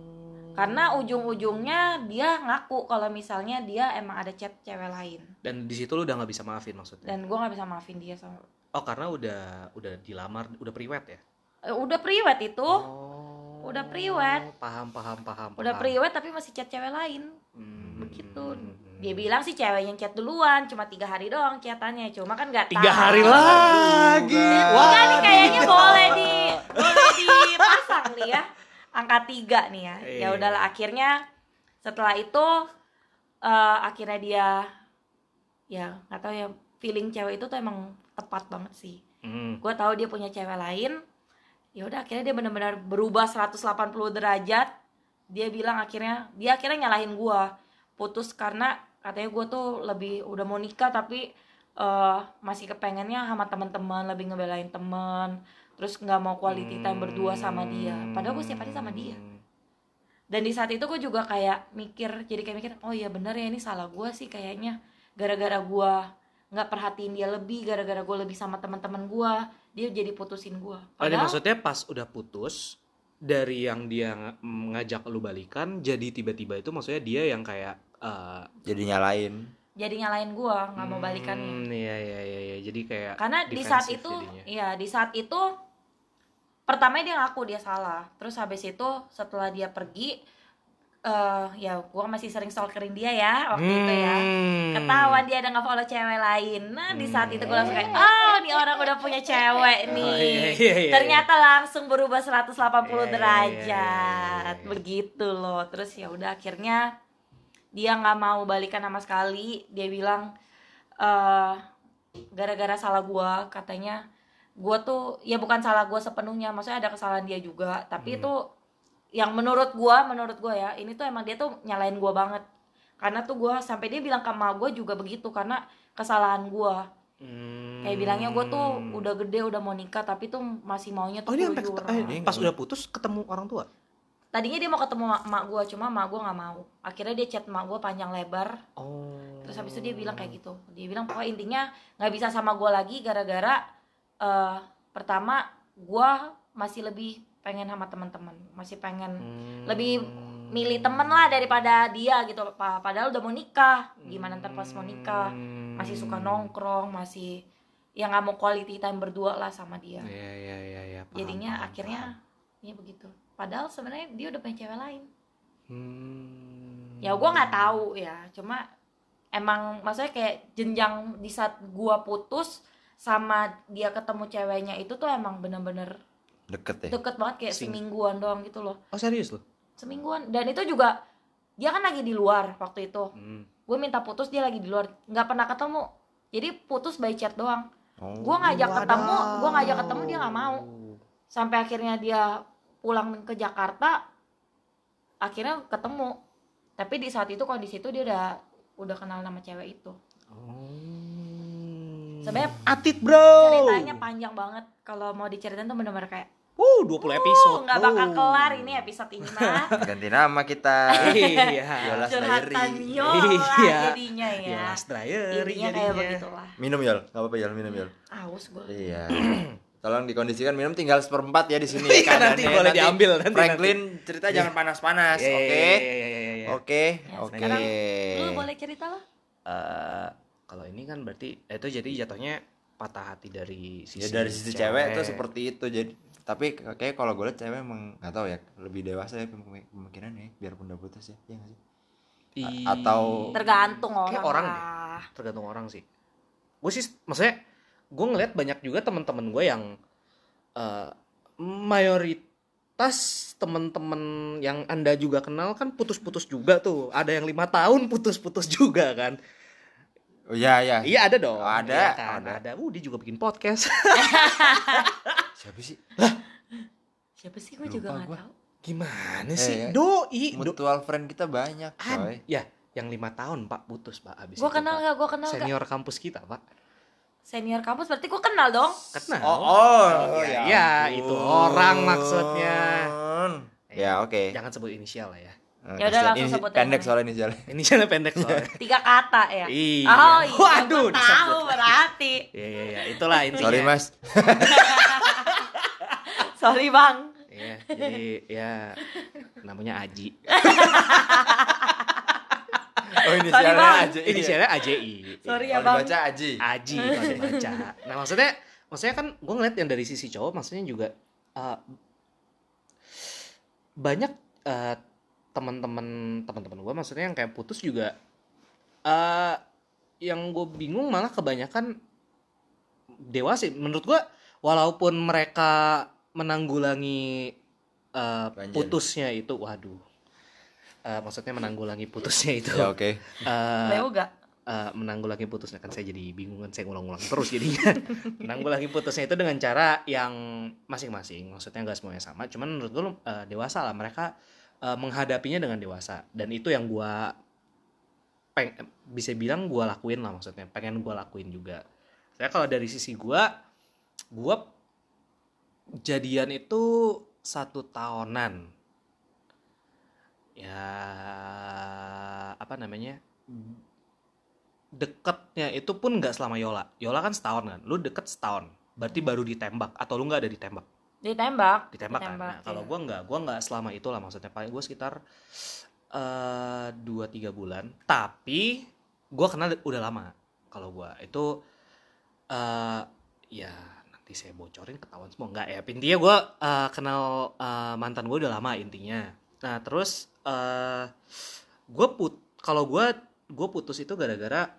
Karena ujung-ujungnya dia ngaku kalau misalnya dia emang ada chat cewek lain dan di situ lu udah nggak bisa maafin maksudnya. dan gue nggak bisa maafin dia sama Oh, karena udah udah dilamar, udah priwet ya? Eh, udah priwet itu Oh. udah priwet. Paham, paham, paham. udah paham. priwet tapi masih chat cewek lain Hmm. begitu dia bilang sih cewek yang chat duluan cuma tiga hari doang chatannya cuma kan nggak tiga tahu. hari lagi. Wah. Kayaknya boleh di boleh dipasang nih ya angka tiga nih ya. Ya Iya. udahlah akhirnya setelah itu eh, akhirnya dia ya nggak tahu ya feeling cewek itu tuh emang tepat banget sih. Hmm. gue tahu dia punya cewek lain. Ya udah akhirnya dia benar-benar berubah 180 derajat. Dia bilang akhirnya dia akhirnya nyalahin gue putus karena katanya gue tuh lebih udah mau nikah tapi eh, masih kepengennya sama teman-teman lebih ngebelain teman terus nggak mau quality time berdua sama dia padahal gue setiap hari sama dia dan di saat itu gue juga kayak mikir jadi kayak mikir oh iya bener ya ini salah gue sih kayaknya gara-gara gue nggak perhatiin dia lebih gara-gara gue lebih sama teman-teman gue dia jadi putusin gue Oh, ini maksudnya pas udah putus dari yang dia ng- ngajak lu balikan jadi tiba-tiba itu maksudnya dia yang kayak eh, Jadi nyalain. jadi nyalain gue nggak mau balikannya Hmm, iya iya iya iya. Jadi kayak karena di saat itu jadinya. iya di saat itu pertama dia ngaku dia salah. Terus habis itu setelah dia pergi eh ya gue masih sering stalkerin dia ya waktu itu ya. Hmm. ketahuan dia ada nggak follow cewek lain. Nah di saat itu gue langsung kayak oh nih orang udah punya cewek nih. Oh, iya, iya, iya, ternyata langsung berubah 180 Iya, iya, derajat. iya, iya. begitu loh. Terus ya udah akhirnya dia nggak mau balikan sama sekali. Dia bilang eh gara-gara salah gua katanya gua tuh ya bukan salah gua sepenuhnya maksudnya ada kesalahan dia juga tapi Hmm. itu yang menurut gua menurut gua ya ini tuh emang dia tuh nyalain gua banget karena tuh gua sampai dia bilang ke emak gua juga begitu karena kesalahan gua Hmm. kayak bilangnya gua tuh udah gede udah mau nikah tapi tuh masih maunya Oh tuh ini sampai eh, pas udah putus ketemu orang tua. tadinya dia mau ketemu emak- emak gua cuma emak gua nggak mau akhirnya dia chat emak gua panjang lebar Oh. terus habis itu dia bilang kayak gitu dia bilang pokoknya intinya nggak bisa sama gue lagi gara-gara eh, pertama gue masih lebih pengen sama teman-teman masih pengen Hmm. lebih milih temen lah daripada dia gitu Pa- padahal udah mau nikah gimana ntar pas mau nikah masih suka nongkrong masih ya nggak mau quality time berdua lah sama dia Iya iya iya iya. paham, jadinya paham, akhirnya ya begitu padahal sebenarnya dia udah punya cewek lain paham. Hmm. ya gua nggak tahu ya cuma emang maksudnya kayak jenjang di saat gua putus sama dia ketemu ceweknya itu tuh emang bener-bener Deket ya. deket banget kayak Sing- semingguan doang gitu loh Oh serius loh? semingguan dan itu juga dia kan lagi di luar waktu itu Hmm. gue minta putus dia lagi di luar nggak pernah ketemu jadi putus by chat doang Oh. gue ngajak ketemu gue ngajak ketemu dia nggak mau sampai akhirnya dia pulang ke Jakarta akhirnya ketemu tapi di saat itu kondisi itu dia udah udah kenal nama cewek itu Oh. Sebenarnya Atit bro. ceritanya panjang banget kalau mau diceritain tuh bener-bener kayak Uh, 20 episode. "Uh, nggak bakal bro. kelar ini episode ini mah Ganti nama kita. Iya. Yola. Yola Iya. jadinya ya Yolas Diary intinya kayak jadinya. begitulah Minum Yol, nggak apa-apa Yol, minum Yol. aus gue Iya. Tolong dikondisikan minum tinggal seperempat ya di sini. Iya, nanti boleh diambil, nanti, Franklin cerita jangan panas-panas, Iya, oke? iya, iya, iya, iya. Oke, Ya, oke. sekarang lu boleh cerita lah Eh, kalau ini kan berarti eh, itu jadi jatuhnya patah hati dari sisi Ya dari sisi cewek tuh seperti itu. Jadi tapi kayak kalau gue liat cewek emang nggak tahu ya lebih dewasa ya pemikirannya ya, biarpun udah putus ya, ya sih? I- atau- tergantung orang Kayak orang lah. tergantung orang sih. Gue sih maksudnya gue ngeliat banyak juga teman-teman gue yang eh, mayoritas teman-teman yang anda juga kenal kan putus-putus juga tuh. Ada yang lima tahun putus-putus juga kan Oh iya iya. iya ada dong Oh, ada, Iya kan? ada. ada uh dia juga bikin podcast Siapa sih? siapa sih gue juga nggak gua. tahu gimana Eh, sih ya. doi do Mutual friend kita banyak, coy. ya yang lima tahun pak putus pak abis gue itu, kenal nggak gue kenal nggak senior kampus kita pak senior kampus berarti gue kenal dong kenal Oh, oh, Iya, ya iya, ampun. itu orang maksudnya. Ya, oke. jangan sebut inisial lah ya Eh, Ya udah, langsung Ini sebut pendek soalnya inisialnya. inisialnya pendek soalnya tiga kata ya Iya. oh iya Waduh, tahu disebut. berarti Iya iya iya, itulah intinya. Sorry Mas. sorry bang Iya, jadi ya namanya Aji. Oh inisialnya Bang. aja. iya. Inisialnya AJI. Sorry Iya. ya, Bang. dibaca Aji. Aji kalau dibaca. Nah, maksudnya maksudnya kan gue ngeliat yang dari sisi cowok maksudnya juga eh, banyak eh, teman-teman teman-teman gue maksudnya yang kayak putus juga eh yang gue bingung malah kebanyakan dewasa menurut gue walaupun mereka menanggulangi eh, Banjir. putusnya itu waduh. Eh, maksudnya menanggulangi putusnya itu. Ya oke. eh, Leo gak eh, menanggulangi putusnya. Kan saya jadi bingung kan saya ngulang-ngulang terus jadinya. Menanggulangi putusnya itu dengan cara yang masing-masing. Maksudnya nggak semuanya sama. Cuman menurut gue eh, dewasa lah. Mereka eh, menghadapinya dengan dewasa. Dan itu yang gua peng bisa bilang gua lakuin lah maksudnya. Pengen gua lakuin juga. Saya kalau dari sisi gua gua jadian itu satu tahunan. Ya apa namanya? Deketnya itu pun nggak selama Yola. Yola kan setahun kan? Lu deket setahun. Berarti baru ditembak atau lu nggak ada ditembak ditembak. Ditembak, kan? Nah kalau iya. gua nggak gua nggak selama itulah maksudnya. Paling gua sekitar eh, dua tiga bulan. Tapi gua kenal udah lama kalau gua. Itu eh ya nanti saya bocorin ketahuan semua. Nggak ya. Intinya gua eh, kenal eh, mantan gua udah lama intinya. Nah terus eh gue put kalau gua gue putus itu gara-gara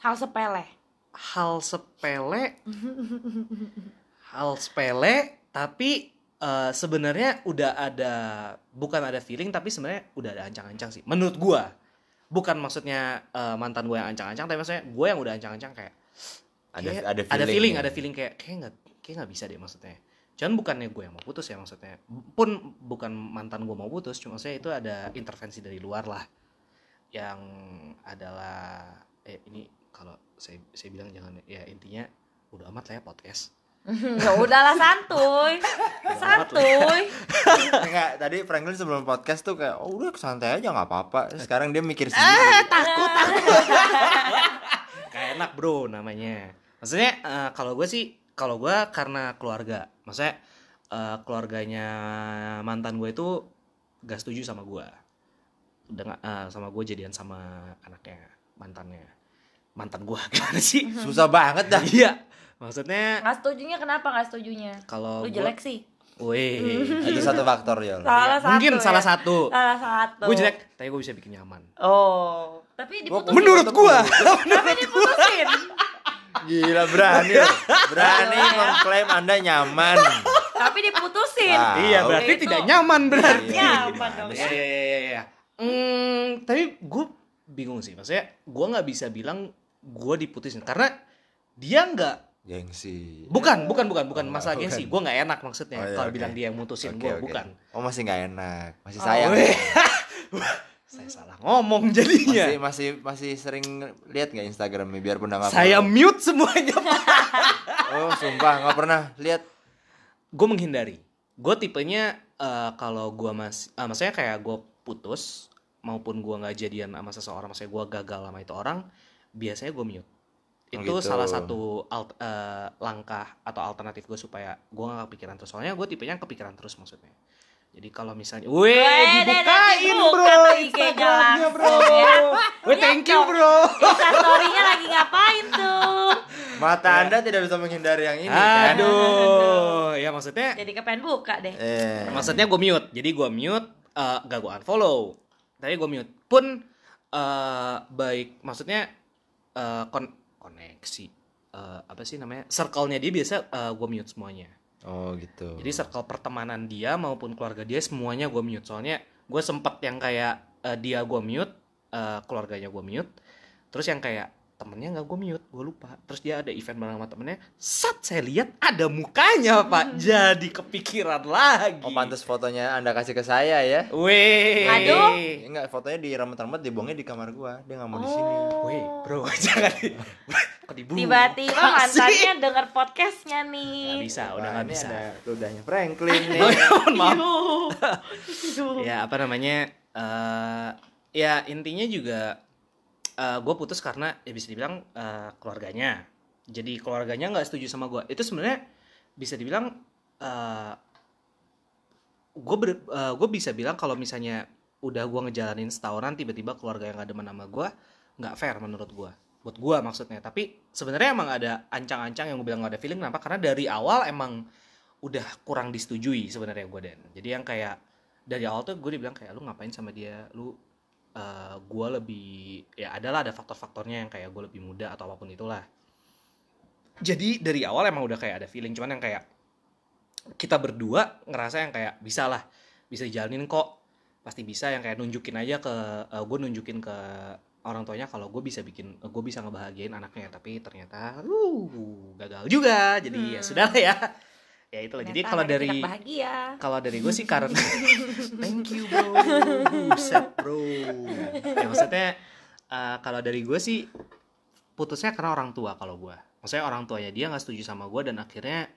hal sepele. Hal sepele hal sepele tapi eh, sebenarnya udah ada bukan ada feeling tapi sebenarnya udah ada ancang-ancang sih menurut gua. Bukan maksudnya eh, mantan gue yang ancang-ancang tapi maksudnya gue yang udah ancang-ancang kayak Ada kayak ada ada feeling feeling. ada feeling kayak kayak nggak kayak nggak bisa deh maksudnya. Cuman bukannya gue yang mau putus ya maksudnya. Pun bukan mantan gue mau putus cuma saya itu ada intervensi dari luar lah. Yang adalah eh ini kalau saya saya bilang jangan ya intinya udah amat lah ya podcast ya udahlah santuy. Santuy. Enggak, tadi Franklin sebelum podcast tuh kayak oh udah santai aja nggak apa-apa. Sekarang dia mikir sendiri. takut takut. Kayak enak bro namanya. Maksudnya eh, kalau gue sih kalau gue karena keluarga. Maksudnya eh, keluarganya mantan gue itu gak setuju sama gue dengan eh, sama gue jadian sama anaknya mantannya. Mantan gue gimana sih? Susah banget dah. iya maksudnya nggak setujunya kenapa? Nggak setujunya kalau lu gua- jelek sih. Weh, Itu satu faktor ya. salah satu mungkin ya. salah satu. Salah satu. Gue jelek tapi gue bisa bikin nyaman. Oh. Tapi Gua- diputusin. menurut gue tapi diputusin. Gila berani. Berani mengklaim Anda nyaman. tapi diputusin. Ah, iya berarti Itu. tidak nyaman berarti. Iya, nyaman dong. Iya iya iya iya. iya. Hmm, tapi gue bingung sih, maksudnya gue nggak bisa bilang gue diputusin. Karena dia nggak Gengsi. bukan bukan bukan bukan Oh, masalah bukan. gengsi gue nggak enak maksudnya Oh, iya, kalau oke. bilang dia yang mutusin Oke, gue oke. bukan Oh masih nggak enak, masih Oh, sayang. weh. saya salah ngomong jadinya masih masih masih sering lihat nggak Instagramnya biarpun udah nggak saya mute semuanya Oh sumpah nggak pernah lihat. gue menghindari gue tipenya eh, kalau gue mas eh, maksudnya kayak gue putus maupun gue nggak jadian sama seseorang maksudnya gue gagal sama itu orang biasanya gue mute Oh, itu gitu. salah satu alt- eh, langkah atau alternatif gue supaya gue nggak kepikiran terus soalnya gue tipenya kepikiran terus maksudnya jadi kalau misalnya, weh dibukain dibuka bro Instagramnya bro, langsung ya. weh thank you bro. Instastory-nya lagi ngapain tuh Mata anda tidak bisa menghindari yang ini kan. Aduh, ya maksudnya jadi kepengen buka deh Eh. Maksudnya gue mute, jadi gue mute, eh, gak gue unfollow, tapi gue mute. Pun eh, baik, maksudnya eh, kon- koneksi, eh, apa sih namanya, circle-nya dia biasa gue mute semuanya. Oh gitu. Jadi circle pertemanan dia maupun keluarga dia semuanya gue mute. Soalnya gue sempet yang kayak eh, dia gue mute, eh, keluarganya gue mute, terus yang kayak temennya nggak gue mute, gue lupa. Terus dia ada event bareng sama temennya, saat saya lihat ada mukanya pak, jadi kepikiran lagi. Oh pantas fotonya anda kasih ke saya ya. Weh. Aduh. Enggak, fotonya diremet-remet dibuangnya di kamar gua. Dia nggak mau di sini. Weh, bro, jangan di... Tiba-tiba mantannya denger podcastnya Nggak nih bisa, udah nggak bisa. ada ludahnya Franklin nih. Mohon maaf. Yuh. Yuh. ya apa namanya eh ya intinya juga gue putus karena ya bisa dibilang eh, keluarganya. Jadi keluarganya nggak setuju sama gue itu sebenarnya bisa dibilang gue gue bisa bilang kalau misalnya udah gue ngejalanin setahunan tiba-tiba keluarga yang gak demen sama gue nggak fair menurut gue buat gue maksudnya. Tapi sebenarnya emang ada ancang-ancang yang gue bilang gak ada feeling. Kenapa? Karena dari awal emang udah kurang disetujui sebenarnya gue dan jadi yang kayak dari awal tuh gue dibilang kayak lu ngapain sama dia? Lu eh gue lebih ya adalah ada faktor-faktornya yang kayak gue lebih muda atau apa pun itulah. Jadi dari awal emang udah kayak ada feeling cuman yang kayak kita berdua ngerasa yang kayak bisa lah bisa dijalanin kok. Pasti bisa yang kayak nunjukin aja ke gue nunjukin ke orang tuanya kalau gue bisa bikin gue bisa ngebahagiain anaknya. Tapi ternyata uh gagal juga. Jadi ya Hmm. sudah lah ya ya itulah jadi Ternyata kalau anaknya dari kalau dari gue sih karena thank you bro. Buset bro. Ya maksudnya eh, kalau dari gue sih putusnya karena orang tua kalau gue maksudnya orang tuanya dia nggak setuju sama gue dan akhirnya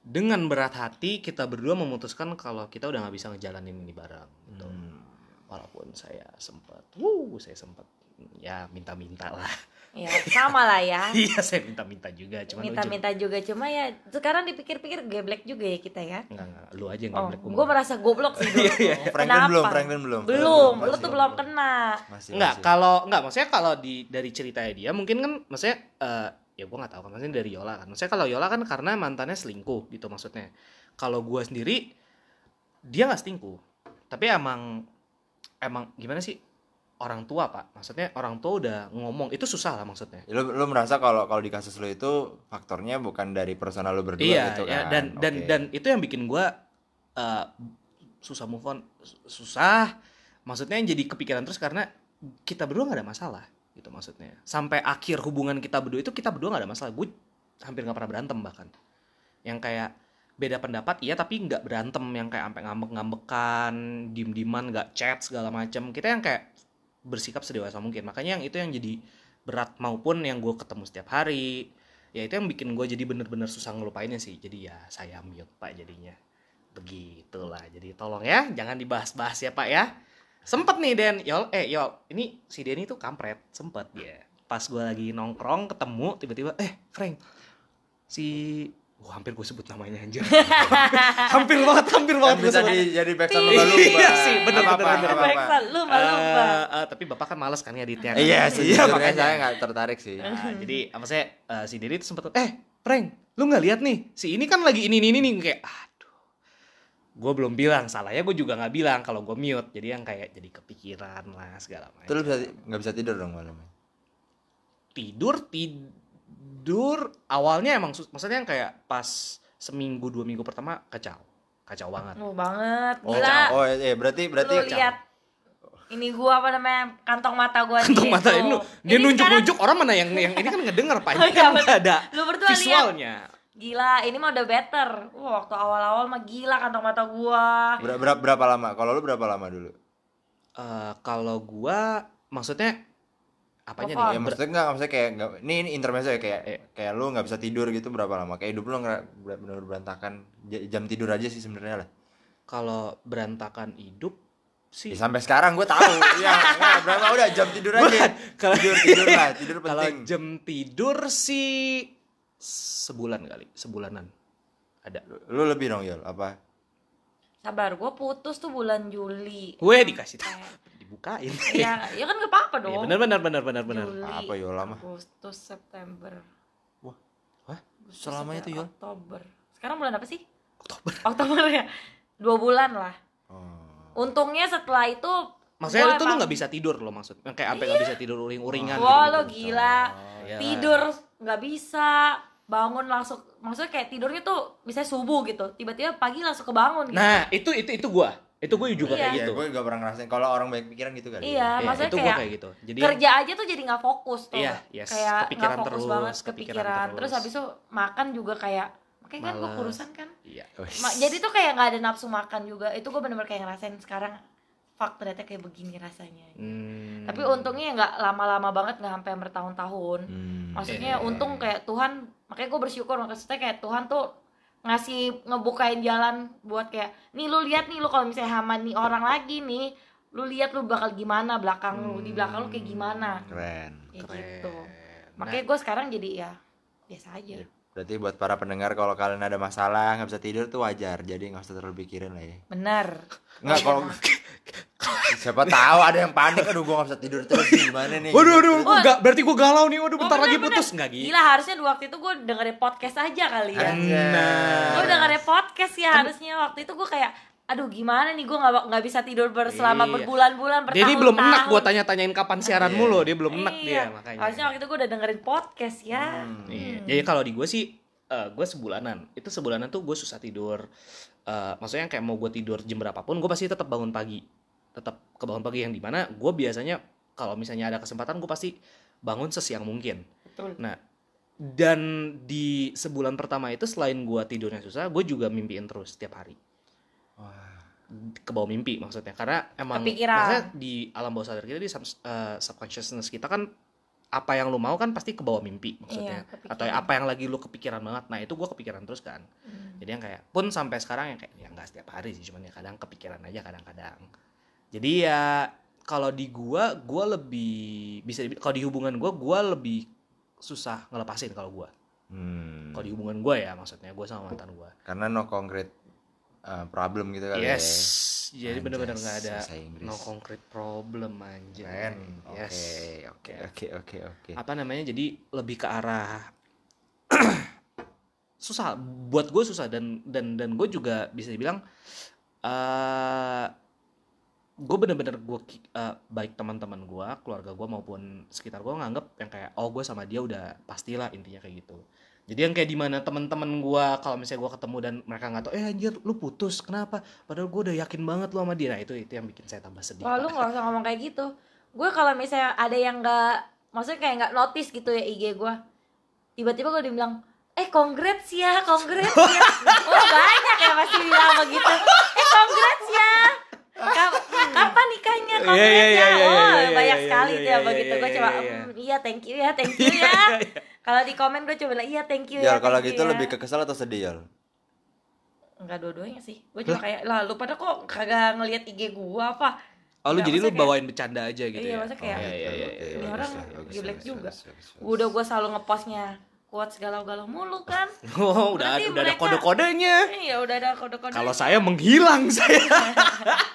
dengan berat hati kita berdua memutuskan kalau kita udah nggak bisa ngejalanin ini bareng gitu. Hmm. walaupun saya sempat wuh saya sempat ya minta-minta lah ya sama lah ya iya saya minta-minta juga cuman ujung- minta-minta juga cuma ya sekarang dipikir-pikir geblek juga ya kita ya Enggak, enggak, lu aja yang oh geblek, gua gue merasa goblok sih dulu Iya, tuh. Franklin Kenapa? belum, Franklin belum. belum lu Masih tuh belum kena Masih, Enggak, kalau enggak maksudnya kalau di dari ceritanya dia mungkin kan maksudnya eh, ya gua nggak tahu kan maksudnya dari Yola kan. Maksudnya kalau Yola kan karena mantannya selingkuh gitu maksudnya. Kalau gua sendiri dia nggak selingkuh. Tapi emang emang gimana sih orang tua pak. Maksudnya orang tua udah ngomong itu susah lah maksudnya. Ya, Lu, lu merasa kalau kalau di kasus lu itu faktornya bukan dari personal lu berdua iya gitu ya, kan. dan dan Oke. dan itu yang bikin gua eh, susah move on susah. Maksudnya yang jadi kepikiran terus karena kita berdua nggak ada masalah gitu maksudnya. Sampai akhir hubungan kita berdua itu kita berdua nggak ada masalah. Gue hampir nggak pernah berantem bahkan. Yang kayak beda pendapat iya tapi nggak berantem. Yang kayak sampai ngambek-ngambekan dim-diman nggak chat segala macam kita yang kayak bersikap sedewasa mungkin. Makanya yang itu yang jadi berat maupun yang gue ketemu setiap hari ya itu yang bikin gue jadi bener-bener susah ngelupainnya sih. Jadi ya saya mute pak jadinya. Begitulah. Jadi tolong ya jangan dibahas-bahas ya pak ya. Sempet nih Den. Yol eh Yol ini si Denny tuh kampret sempet. Dia pas gue lagi nongkrong ketemu tiba-tiba eh Frank si Wah, hampir gue sebut namanya anjir. hampir banget, hampir banget Kan gue bisa sebut. di, jadi backsound Iya sih, bener, Nggak bener, apa-apa, bener. nggak apa-apa. Backsound, lu malu lupa. Eh, eh, tapi bapak kan males kan ngeditnya. kan? Iya sih, Iya, makanya. saya nggak tertarik sih. Nah, jadi apa saya eh, si Diri tuh sempet eh prank lu nggak lihat nih si ini kan lagi ini ini ini kayak aduh gue belum bilang salahnya gue juga nggak bilang kalau gue mute jadi yang kayak jadi kepikiran lah segala Itu lu macam bisa nggak bisa tidur dong malamnya. tidur tidur awalnya emang sus- maksudnya yang kayak pas seminggu dua minggu pertama kacau. Kacau banget. Lu banget, Oh, gila. oh iya berarti berarti lu lihat ini gua apa namanya kantong mata gua kantong nih, mata tuh. ini dia Ini nunjuk sekarang nunjuk orang mana yang yang ini kan ngedenger pak. Oh, ini kan iya, nggak ada Lu berdua visualnya. Gila ini mah udah better. Wah, waktu awal-awal mah gila kantong mata gua. Ber- berapa, berapa lama? Kalau lu berapa lama dulu? Eh, kalau gua maksudnya apanya Telepon. nih Ya maksudnya enggak maksudnya kayak nggak ini ini intermezzo ya kayak Eh. kayak lu nggak bisa tidur gitu berapa lama? Kayak hidup lu nggak benar-benar berantakan jam tidur aja sih sebenarnya lah. kalau berantakan hidup sih Ya, sampai sekarang gue tahu. ya, berapa udah jam tidur aja. kalau tidur tidur lah, tidur kalau penting. jam tidur sih sebulan kali sebulanan ada Lu lebih dong Yol, apa? sabar gua putus tuh bulan Juli gue dikasih tahu dibukain. Ya ya kan gak apa-apa Iya, dong. benar benar benar benar benar. Juli Apa, Yol, lama? Agustus September. Wah. Hah? Agustus, Selamanya tuh, September, Yol? Oktober. Sekarang bulan apa sih? Oktober. Oktober ya. Dua bulan lah. Oh. untungnya setelah itu maksudnya itu lu nggak bisa tidur lo maksud. Kayak sampai nggak bisa tidur uring-uringan Wah gitu, lo gila. Oh, iya. tidur nggak bisa. Bangun langsung maksudnya kayak tidurnya tuh bisa subuh gitu tiba-tiba pagi langsung kebangun gitu. nah itu itu itu gua itu gue juga Iya. kayak Iya, gitu gue gak pernah ngerasain kalau orang banyak pikiran gitu kan. Iya, Iya, maksudnya itu gua kayak, kayak gitu jadi kerja aja tuh jadi nggak fokus tuh Iya, yes. kayak Kepikiran fokus terus, banget kepikiran kepikiran, terus. terus. habis itu makan juga kayak makanya kan gue kurusan kan iya. Ma- jadi tuh kayak nggak ada nafsu makan juga itu gue bener-bener kayak ngerasain sekarang fuck ternyata kayak begini rasanya Hmm. tapi untungnya ya nggak lama-lama banget nggak sampai bertahun-tahun Hmm. maksudnya Iya. untung kayak Tuhan makanya gue bersyukur maksudnya kayak Tuhan tuh ngasih ngebukain jalan buat kayak nih lu lihat nih lu kalau misalnya hama nih orang lagi nih lu lihat lu bakal gimana belakang lu di belakang lu kayak gimana Keren. kayak Keren. gitu Nah, makanya gue sekarang jadi ya biasa aja Berarti buat para pendengar kalau kalian ada masalah nggak bisa tidur tuh wajar. Jadi nggak usah terlalu pikirin lah ya. bener Nggak kalau siapa tahu ada yang panik aduh gua nggak bisa tidur terus gimana nih? Waduh, waduh, Oh. enggak, berarti gue galau nih. Waduh, Oh, bentar lagi bener-bener. putus enggak gitu. gila harusnya di waktu itu gue dengerin podcast aja kali ya Nah. gue dengerin podcast ya harusnya waktu itu gue kayak aduh gimana nih gue nggak nggak bisa tidur ber- selama Iya. berbulan-bulan Dia ini belum enak bertahun-tahun. gue tanya-tanyain kapan siaran Iya. mulu, dia belum enak Iya. dia makanya. harusnya waktu itu gue udah dengerin podcast ya Hmm. Iya. Jadi kalau di gue sih gue sebulanan. Itu sebulanan tuh gue susah tidur. Eh, maksudnya kayak mau gue tidur jam berapapun, gue pasti tetap bangun pagi. Tetap kebangun pagi yang di mana gue biasanya kalau misalnya ada kesempatan gue pasti bangun sesiang mungkin. betul Nah, dan di sebulan pertama itu selain gue tidurnya susah, gue juga mimpiin terus setiap hari. Wah. ke bawah mimpi maksudnya karena emang Kepikiran. maksudnya di alam bawah sadar kita di sub- eh, subconsciousness kita kan apa yang lu mau kan pasti ke bawah mimpi maksudnya Iya, kepikiran. atau apa yang lagi lu kepikiran banget nah itu gua kepikiran terus kan Hmm. jadi yang kayak pun sampai sekarang yang kayak ya nggak setiap hari sih cuman ya kadang kepikiran aja kadang-kadang jadi ya kalau di gua gua lebih bisa kalau di hubungan gua gua lebih susah ngelepasin kalau gua Hmm. kalau di hubungan gua ya maksudnya gua sama mantan gua Karena no concrete uh, problem gitu kali yes. Ya. jadi bener-bener nggak ada no concrete problem anjir Keren. Oke, yes. oke, oke, oke, oke. apa namanya? Jadi lebih ke arah susah. Buat gue susah dan dan dan gue juga bisa dibilang eh gue bener-bener gue baik teman-teman gue keluarga gue maupun sekitar gue nganggep yang kayak oh gue sama dia udah pastilah intinya kayak gitu jadi yang kayak di mana teman-teman gue kalau misalnya gue ketemu dan mereka nggak tahu eh anjir lu putus kenapa padahal gue udah yakin banget lu sama dia nah itu itu yang bikin saya tambah sedih Wah lu nggak usah ngomong kayak gitu. Gue kalau misalnya ada yang nggak, maksudnya kayak nggak notice gitu ya IG gue, tiba-tiba gue dibilang, eh congrats ya, congrats ya. oh banyak ya pasti bilang begitu. Eh congrats ya. Kap- Kapan nikahnya? Iya, Congrats iya, ya. iya, Oh banyak sekali tuh ya begitu. Gue coba. "Hmm, iya thank you ya, thank you ya. Kalau di komen gue coba bilang iya thank you Yol, ya. kalau gitu ya." lebih ke kesel atau sedih, Yol? Enggak dua-duanya sih. Gue cuma kayak, lah lu pada kok kagak ngelihat IG gue apa? oh lu Nggak, jadi lu kayak- bawain bercanda aja gitu iya, ya maksudnya kayak, Oh, iya, iya, iya, iya. orang geblek juga. bagus. udah gue selalu ngepostnya quotes galau-galau mulu kan Oh, udah Berarti udah ada mereka- kode-kodenya. iya udah ada kode-kode Kalau saya menghilang saya.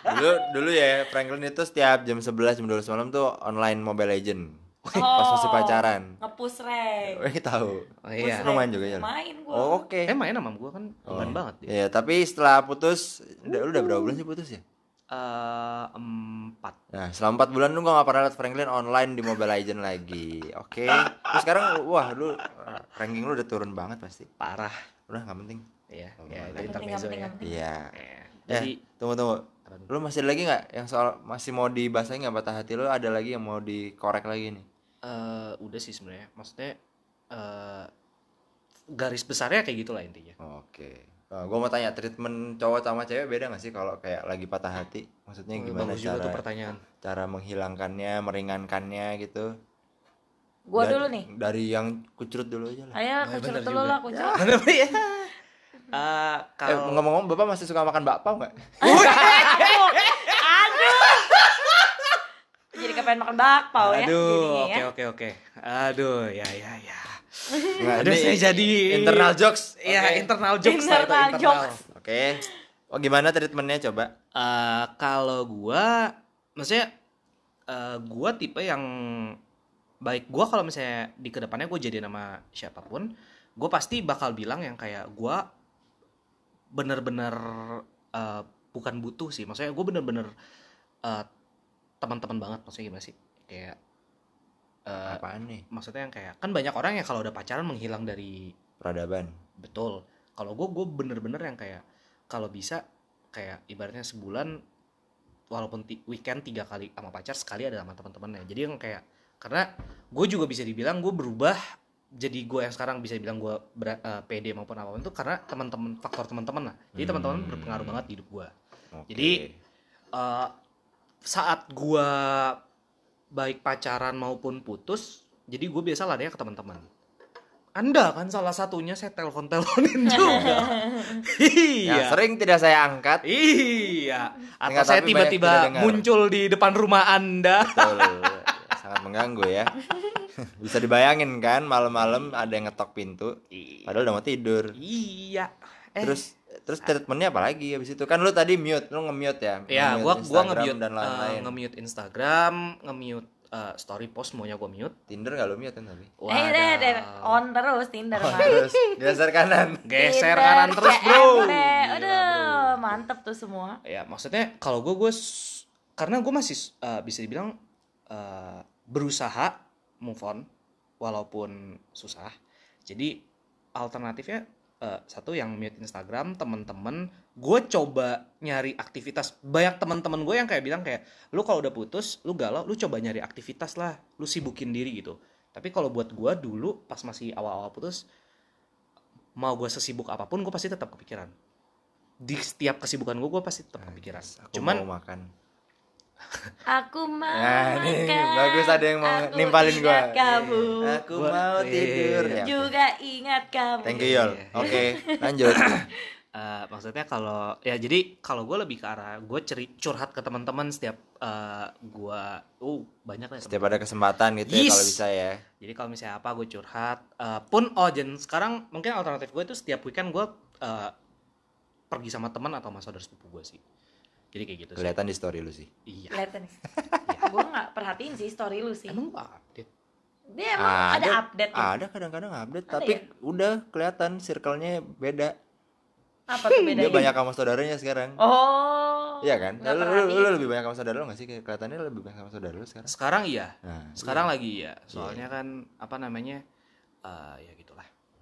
dulu dulu ya Franklin itu setiap jam 11 jam 12 malam tuh online Mobile Legend pas masih pacaran ngepush rank Wih tahu Oh, iya. Lu main juga ya? main gua oh, oke Eh main sama gua kan beban banget dia. Iya, tapi setelah putus, udah, lu udah berapa bulan sih putus ya? Eh, empat. Nah, selama 4 bulan lu gak gak pernah liat Franklin online di Mobile Legend lagi. Oke. Terus sekarang wah lu ranking lu udah turun banget pasti. Parah. Udah gak penting. Iya, Oh, ya, itu penting, intermezzo ya. Iya. Iya. Jadi, Jadi tunggu tunggu. Lu masih ada lagi nggak yang soal masih mau dibahas lagi nggak patah hati lu ada lagi yang mau dikorek lagi nih? Eh, udah sih sebenarnya. Maksudnya eh garis besarnya kayak gitulah intinya. Oke. Nah, gue mau tanya treatment cowok sama cewek beda gak sih kalau kayak lagi patah hati? Maksudnya Oh, gimana Bagus juga tuh cara pertanyaan. cara menghilangkannya, meringankannya gitu? gua Dari- dulu nih Dari yang kucurut dulu aja lah. ayo Nah, kucurut dulu lah kucurut ya? Eh, Eh, kalau ngomong-ngomong bapak masih suka makan bakpao nggak? aduh jadi kepengen makan bakpao ya Aduh, jadinya oke ya oke oke. Aduh, ya ya ya. Nggak, Aduh, ini saya jadi internal jokes. Iya, Oke. internal jokes lah itu, Internal internal. jokes. Oke. Oh gimana treatmentnya coba? Eh, kalau gua maksudnya eh, gua tipe yang baik gua kalau misalnya di ke depannya gue jadi nama siapa pun gue pasti bakal bilang yang kayak gua bener-bener eh, bukan butuh sih maksudnya gue bener-bener eh, teman-teman banget maksudnya gimana sih kayak eh, Apaan nih? maksudnya yang kayak kan banyak orang yang kalau udah pacaran menghilang dari Peradaban. betul kalau gue gue bener-bener yang kayak kalau bisa kayak ibaratnya sebulan walaupun weekend tiga kali sama pacar sekali ada sama teman-temannya jadi yang kayak karena gue juga bisa dibilang gue berubah jadi gue yang sekarang bisa dibilang gue ber- eh, pede maupun apa pun itu karena teman-teman faktor teman-teman lah jadi teman-teman Hmm. berpengaruh banget di hidup gue Oke. Jadi, eh, saat gua baik pacaran maupun putus jadi gue biasa larinya ke teman-teman. Anda kan salah satunya saya telepon teleponin juga iya. yang sering tidak saya angkat. iya. Atau Enggak, saya tiba-tiba muncul di depan rumah anda. Betul. Sangat mengganggu ya. Bisa dibayangin kan malam-malam ada yang ngetok pintu padahal udah mau tidur. iya. Eh, Terus terus treatmentnya apa lagi habis itu? Kan lu tadi mute lu nge-mute ya? Ya Nge-mute gua gua Instagram nge-mute dan eh, lain-lain nge-mute Instagram nge-mute eh, story post maunya gua mute. Tinder gak lu mute kan tapi eh deh deh on terus Tinder mah. terus. Geser kanan. Geser Tinder, kanan terus CM bro. Aduh mantep tuh semua. Ya maksudnya kalau gue gue karena gue masih eh, bisa dibilang eh, berusaha move on walaupun susah. Jadi alternatifnya eh, satu yang mute Instagram temen-temen. Gue coba nyari aktivitas. Banyak teman-teman gue yang kayak bilang kayak lu kalau udah putus lu galau lu coba nyari aktivitas lah. Lu sibukin diri gitu. Tapi kalau buat gue dulu pas masih awal-awal putus mau gue sesibuk apa pun gue pasti tetap kepikiran. Di setiap kesibukan gue gue pasti tetap kepikiran. aku cuman mau makan aku mau Nah, nih, makan, bagus ada yang mau aku nimpalin gua. ingat kamu. Aku Gua- mau iya. tidur. ya juga ingat kamu. Thank you Yol. Iya. oke lanjut. Eh, maksudnya kalau ya jadi kalau gue lebih ke arah gue ceri curhat ke teman-teman setiap eh, gue uh banyak lah ya setiap ada kesempatan gitu ya Yes. kalau bisa ya. Jadi kalau misalnya apa gue curhat eh, pun oh dan sekarang mungkin alternatif gue itu setiap weekend gue eh, pergi sama teman atau sama saudara sepupu gue sih jadi kayak gitu sih. Kelihatan di story lu sih. Iya. Kelihatan nih gue nggak perhatiin sih story lu sih. Emang gue update? Dia emang ada, update ya? ada kadang-kadang update. Ada tapi ya? udah kelihatan circle-nya beda. Apa tuh dia bedanya banyak sama saudaranya sekarang. Oh. Iya kan? Lu, lu, perhatiin. lu lebih banyak sama saudara lu gak sih? Kayak Kelihatannya lebih banyak sama saudara lu sekarang. sekarang iya. Nah, sekarang lagi iya. Soalnya kan apa namanya eh, ya gitulah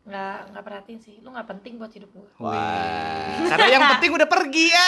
nggak nggak perhatiin sih lu nggak penting buat hidup gue Wah. karena yang penting udah pergi ya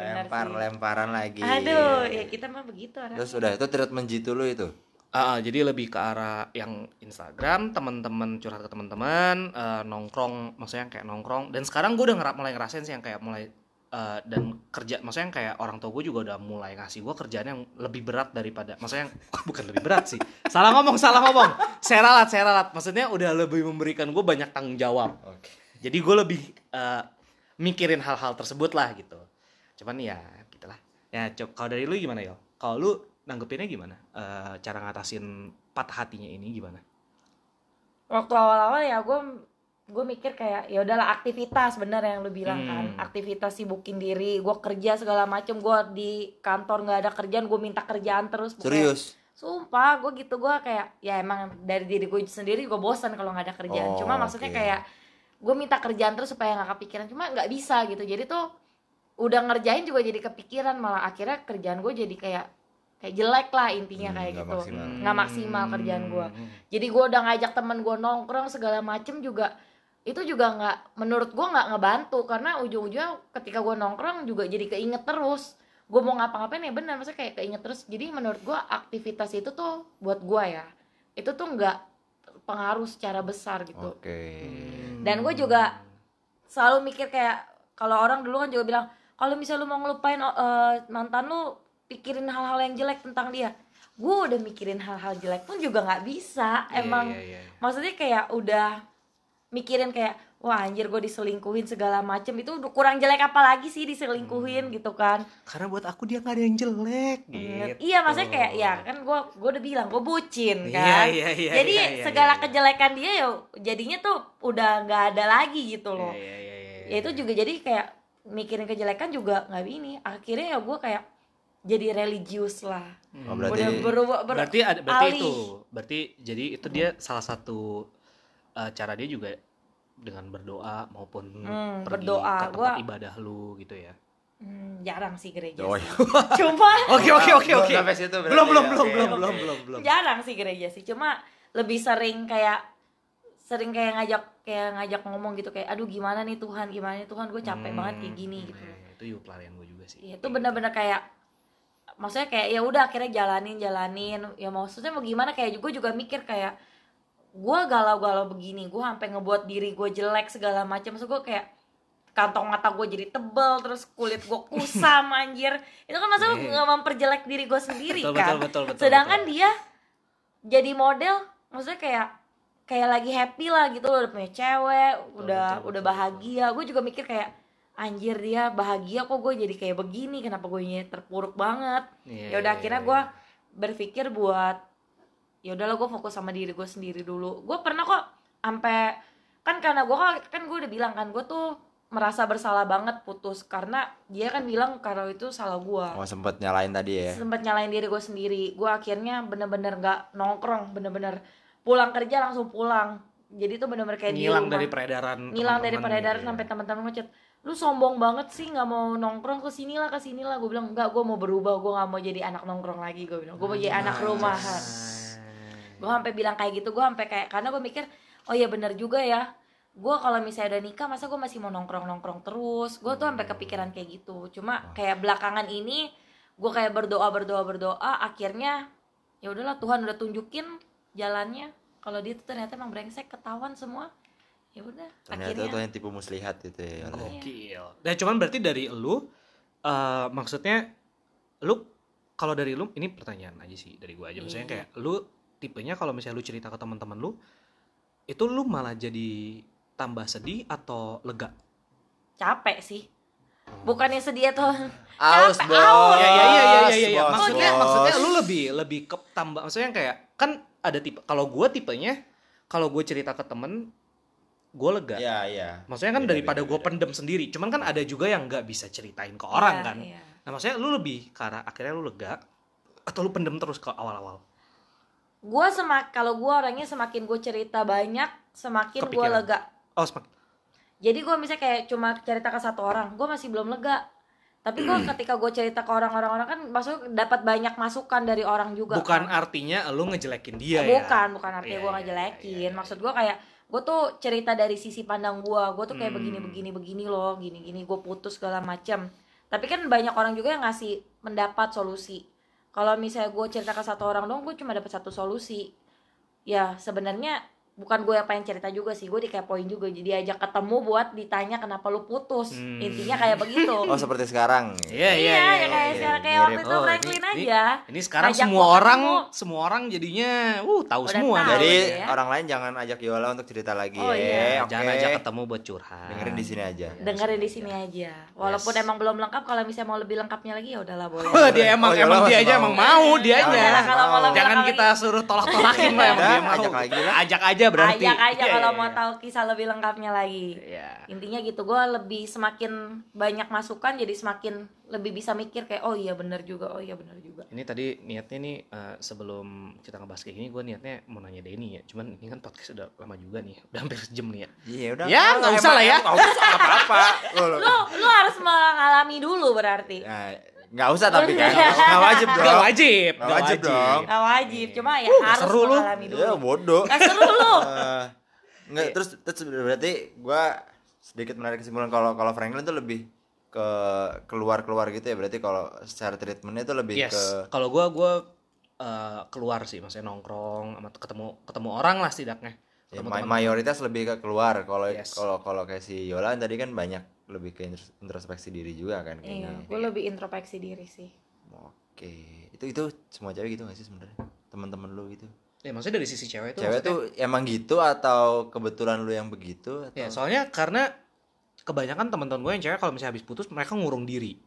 lempar sih. lemparan lagi. aduh ya kita mah begitu orang Terus udah itu treatment jitu lu itu. Ah, jadi lebih ke arah yang Instagram, teman-teman curhat ke teman-teman, eh, nongkrong, maksudnya kayak nongkrong. Dan sekarang gue udah ngerap mulai ngerasain sih yang kayak mulai eh, dan kerja, maksudnya yang kayak orang tua gue juga udah mulai ngasih gue kerjaan yang lebih berat daripada, maksudnya yang bukan lebih berat sih. Salah ngomong, salah ngomong. Saya ralat, saya ralat. Maksudnya udah lebih memberikan gue banyak tanggung jawab. Oke. Jadi gue lebih eh, mikirin hal-hal tersebut lah gitu. Cuman ya gitulah. Ya cok kalau dari lu gimana yo? Kalau lu nanggepinnya gimana? Eh, cara ngatasin patah hatinya ini gimana? waktu awal-awal ya gue gue mikir kayak ya udahlah aktivitas bener yang lu bilang kan Hmm. aktivitas sibukin diri gue kerja segala macem gue di kantor nggak ada kerjaan gue minta kerjaan terus pokoknya. Serius? sumpah gue gitu gue kayak ya emang dari diri gue sendiri gue bosan kalau nggak ada kerjaan Oh, cuma maksudnya kayak gue minta kerjaan terus supaya nggak kepikiran cuma nggak bisa gitu jadi tuh udah ngerjain juga jadi kepikiran malah akhirnya kerjaan gue jadi kayak kayak jelek lah intinya Hmm, kayak nggak gitu maksimal. nggak maksimal kerjaan gue Hmm. jadi gue udah ngajak temen gue nongkrong segala macem juga itu juga nggak menurut gue nggak ngebantu. Karena ujung-ujungnya ketika gue nongkrong juga jadi keinget terus. Gue mau ngapa-ngapain ya benar maksudnya kayak keinget terus. Jadi menurut gue aktivitas itu tuh buat gue ya itu tuh nggak pengaruh secara besar gitu. Oke. dan gue juga selalu mikir kayak kalau orang dulu kan juga bilang kalau misalnya lu mau ngelupain eh, mantan lu pikirin hal-hal yang jelek tentang dia. Gue udah mikirin hal-hal jelek pun juga nggak bisa Iya, emang. iya, iya. maksudnya kayak udah mikirin kayak wah anjir gue diselingkuhin segala macem. Itu udah kurang jelek apa lagi sih diselingkuhin gitu kan. Karena buat aku dia nggak ada yang jelek gitu. iya maksudnya kayak ya kan gue gue udah bilang gue bucin Iya, kan. iya, iya, jadi iya, iya, segala iya. kejelekan dia ya jadinya tuh udah nggak ada lagi gitu loh. Iya, iya, iya, iya, ya itu juga jadi kayak mikirin kejelekan juga nggak ini. Akhirnya ya gue kayak jadi religius lah. Oh, berarti udah berubah ber- berarti ada berarti alih. itu berarti jadi itu dia salah satu eh, cara dia juga dengan berdoa maupun Hmm, pergi berdoa. ke tempat Gua- ibadah lu gitu ya. Hmm, jarang sih gereja Oh, iya. cuma oke oke oke oke. Belum belum ya, belum belum belum belum belum. Jarang sih gereja sih. Cuma lebih sering kayak sering kayak ngajak kayak ngajak ngomong gitu. Kayak aduh gimana nih Tuhan gimana nih Tuhan? Gue capek banget kayak gini Hmm, gitu. iya, itu juga pelarian gue juga sih. Iya, itu bener-bener kayak maksudnya kayak ya udah akhirnya jalanin jalanin. Ya maksudnya mau gimana kayak gue juga mikir kayak gue galau-galau begini gue sampai ngebuat diri gue jelek segala macam. Maksud gue kayak kantong mata gue jadi tebel terus kulit gue kusam anjir. Itu kan maksudnya Iya. nggak memperjelek diri gue sendiri Betul, kan? betul, betul, betul, sedangkan betul. dia jadi model maksudnya kayak kayak lagi happy lah gitu loh udah punya cewek udah betul, udah betul, bahagia. gue juga mikir kayak anjir dia bahagia kok gue jadi kayak begini kenapa gue terpuruk banget? Iya, ya udah iya, akhirnya gue berpikir buat ya udahlah gue fokus sama diri gue sendiri dulu. Gue pernah kok sampai kan karena gue kan gue udah bilang kan gue tuh merasa bersalah banget putus. Karena dia kan bilang kalau itu salah gue Oh, sempet nyalain tadi ya. sempet nyalain diri gue sendiri. Gue akhirnya bener-bener gak nongkrong bener-bener pulang kerja langsung pulang. Jadi tuh bener-bener kayak di ngilang rumah. dari peredaran ngilang dari peredaran gitu ya. sampai teman-teman ngechat lu sombong banget sih nggak mau nongkrong ke sinilah ke sinilah gue bilang enggak gue mau berubah gue nggak mau jadi anak nongkrong lagi gue bilang. Gue mau jadi anak rumahan gue sampai bilang kayak gitu gue sampai kayak karena gue mikir oh iya bener juga ya. Gue kalau misalnya udah nikah masa gue masih mau nongkrong nongkrong terus? Gue tuh sampai kepikiran kayak gitu. Cuma kayak belakangan ini gue kayak berdoa berdoa berdoa akhirnya ya udahlah Tuhan udah tunjukin jalannya. Kalau dia tuh ternyata emang brengsek ketahuan semua ya udah Ternyata akhirnya. Tuh yang tipu muslihat itu ya. Gokil. Dan cuman berarti dari lu eh maksudnya lu kalau dari lu ini pertanyaan aja sih dari gua aja. Maksudnya Iya. kayak lu tipenya kalau misalnya lu cerita ke teman-teman lu itu lu malah jadi tambah sedih atau lega? capek sih bukannya sedih atau Aus, Capek, aus. Ya ya ya ya ya ya. bos, Maksudnya bos. maksudnya lu lebih lebih ke tambah maksudnya kayak kan ada tipe kalau gua tipenya kalau gue cerita ke temen gue lega. Iya, iya. Maksudnya kan Beda, daripada gue pendem sendiri. Cuman kan ada juga yang nggak bisa ceritain ke orang Iya, kan. iya. Nah maksudnya lu lebih karena akhirnya lu lega atau lu pendem terus ke awal-awal? Gue semak kalau gue orangnya semakin gue cerita banyak semakin gue lega. Oh semakin. Jadi gue misalnya kayak cuma cerita ke satu orang gue masih belum lega. Tapi gue ketika gue cerita ke orang-orang orang kan maksudnya dapat banyak masukan dari orang juga bukan kan. artinya lu ngejelekin dia ya. bukan bukan artinya Iya, gue iya, ngejelekin. iya, iya, maksud gue kayak gue tuh cerita dari sisi pandang gue gue tuh kayak Hmm. begini begini begini loh gini gini gue putus segala macam tapi kan banyak orang juga yang ngasih pendapat solusi kalau misalnya gue cerita ke satu orang dong gue cuma dapat satu solusi. Ya sebenarnya bukan gue yang pengen cerita juga sih gue dikepoin juga jadi ajak ketemu buat ditanya kenapa lu putus Hmm. intinya kayak begitu Oh, seperti sekarang. Iya iya iya iya. ya iya, kayak iya. sekarang kayak waktu itu Oh, Franklin ini- aja Ini sekarang Ajak semua orang ketemu. semua orang jadinya uh tahu Udah semua. tahu. Jadi ya. orang lain jangan ajak Yola untuk cerita lagi Oh, ya. iya. Oke. Jangan ajak ketemu buat curhat. Dengerin di sini aja. dengerin di sini aja walaupun Yes. emang belum lengkap kalau misalnya mau lebih lengkapnya lagi ya udahlah boleh Oh, dia emang Oh, iya, emang dia aja emang mau Ya mau lebih Jangan kita suruh tolak-tolakin lah emang dia mau. Ajak aja berarti. Ajak aja Iya, kalau iya, mau iya. tahu kisah lebih lengkapnya lagi. Iya. Intinya gitu, gue lebih semakin banyak masukan jadi semakin lebih bisa mikir kayak oh iya bener juga, oh iya bener juga. Ini tadi niatnya nih eh, sebelum kita ngebahas kayak gini gue niatnya mau nanya Denny ya. Cuman ini kan podcast udah lama juga nih, udah hampir sejam nih ya. Iya udah. Ya, nggak usah lah ya. Nggak usah apa-apa. Lo, lu harus mengalami dulu berarti. Nah, nggak usah tapi kan. Nggak wajib dong. Gak wajib, Nggak gak wajib wajib. dong. Gak wajib, cuma ya Uh, nggak harus seru lu. mengalami dulu. Ya bodoh. Gak seru lu. Eh, nggak terus terus berarti gua sedikit menarik kesimpulan kalau kalau Franklin tuh lebih ke keluar keluar gitu ya berarti kalau secara treatmentnya itu lebih Yes. ke Kalau gue gue eh, keluar sih, maksudnya nongkrong, sama ketemu ketemu orang lah setidaknya. ya, ma- mayoritas lebih ke keluar kalau Yes. kalau kalau kayak si Yola tadi kan banyak lebih ke intros- introspeksi diri juga kan Iya, kayaknya gue lebih introspeksi diri sih. oke itu itu semua cewek gitu gak sih sebenarnya teman-teman lu gitu Ya maksudnya dari sisi cewek itu cewek maksudnya- tuh emang gitu atau kebetulan lu yang begitu atau Ya, soalnya karena kebanyakan teman-teman gue yang cewek kalau misalnya habis putus mereka ngurung diri.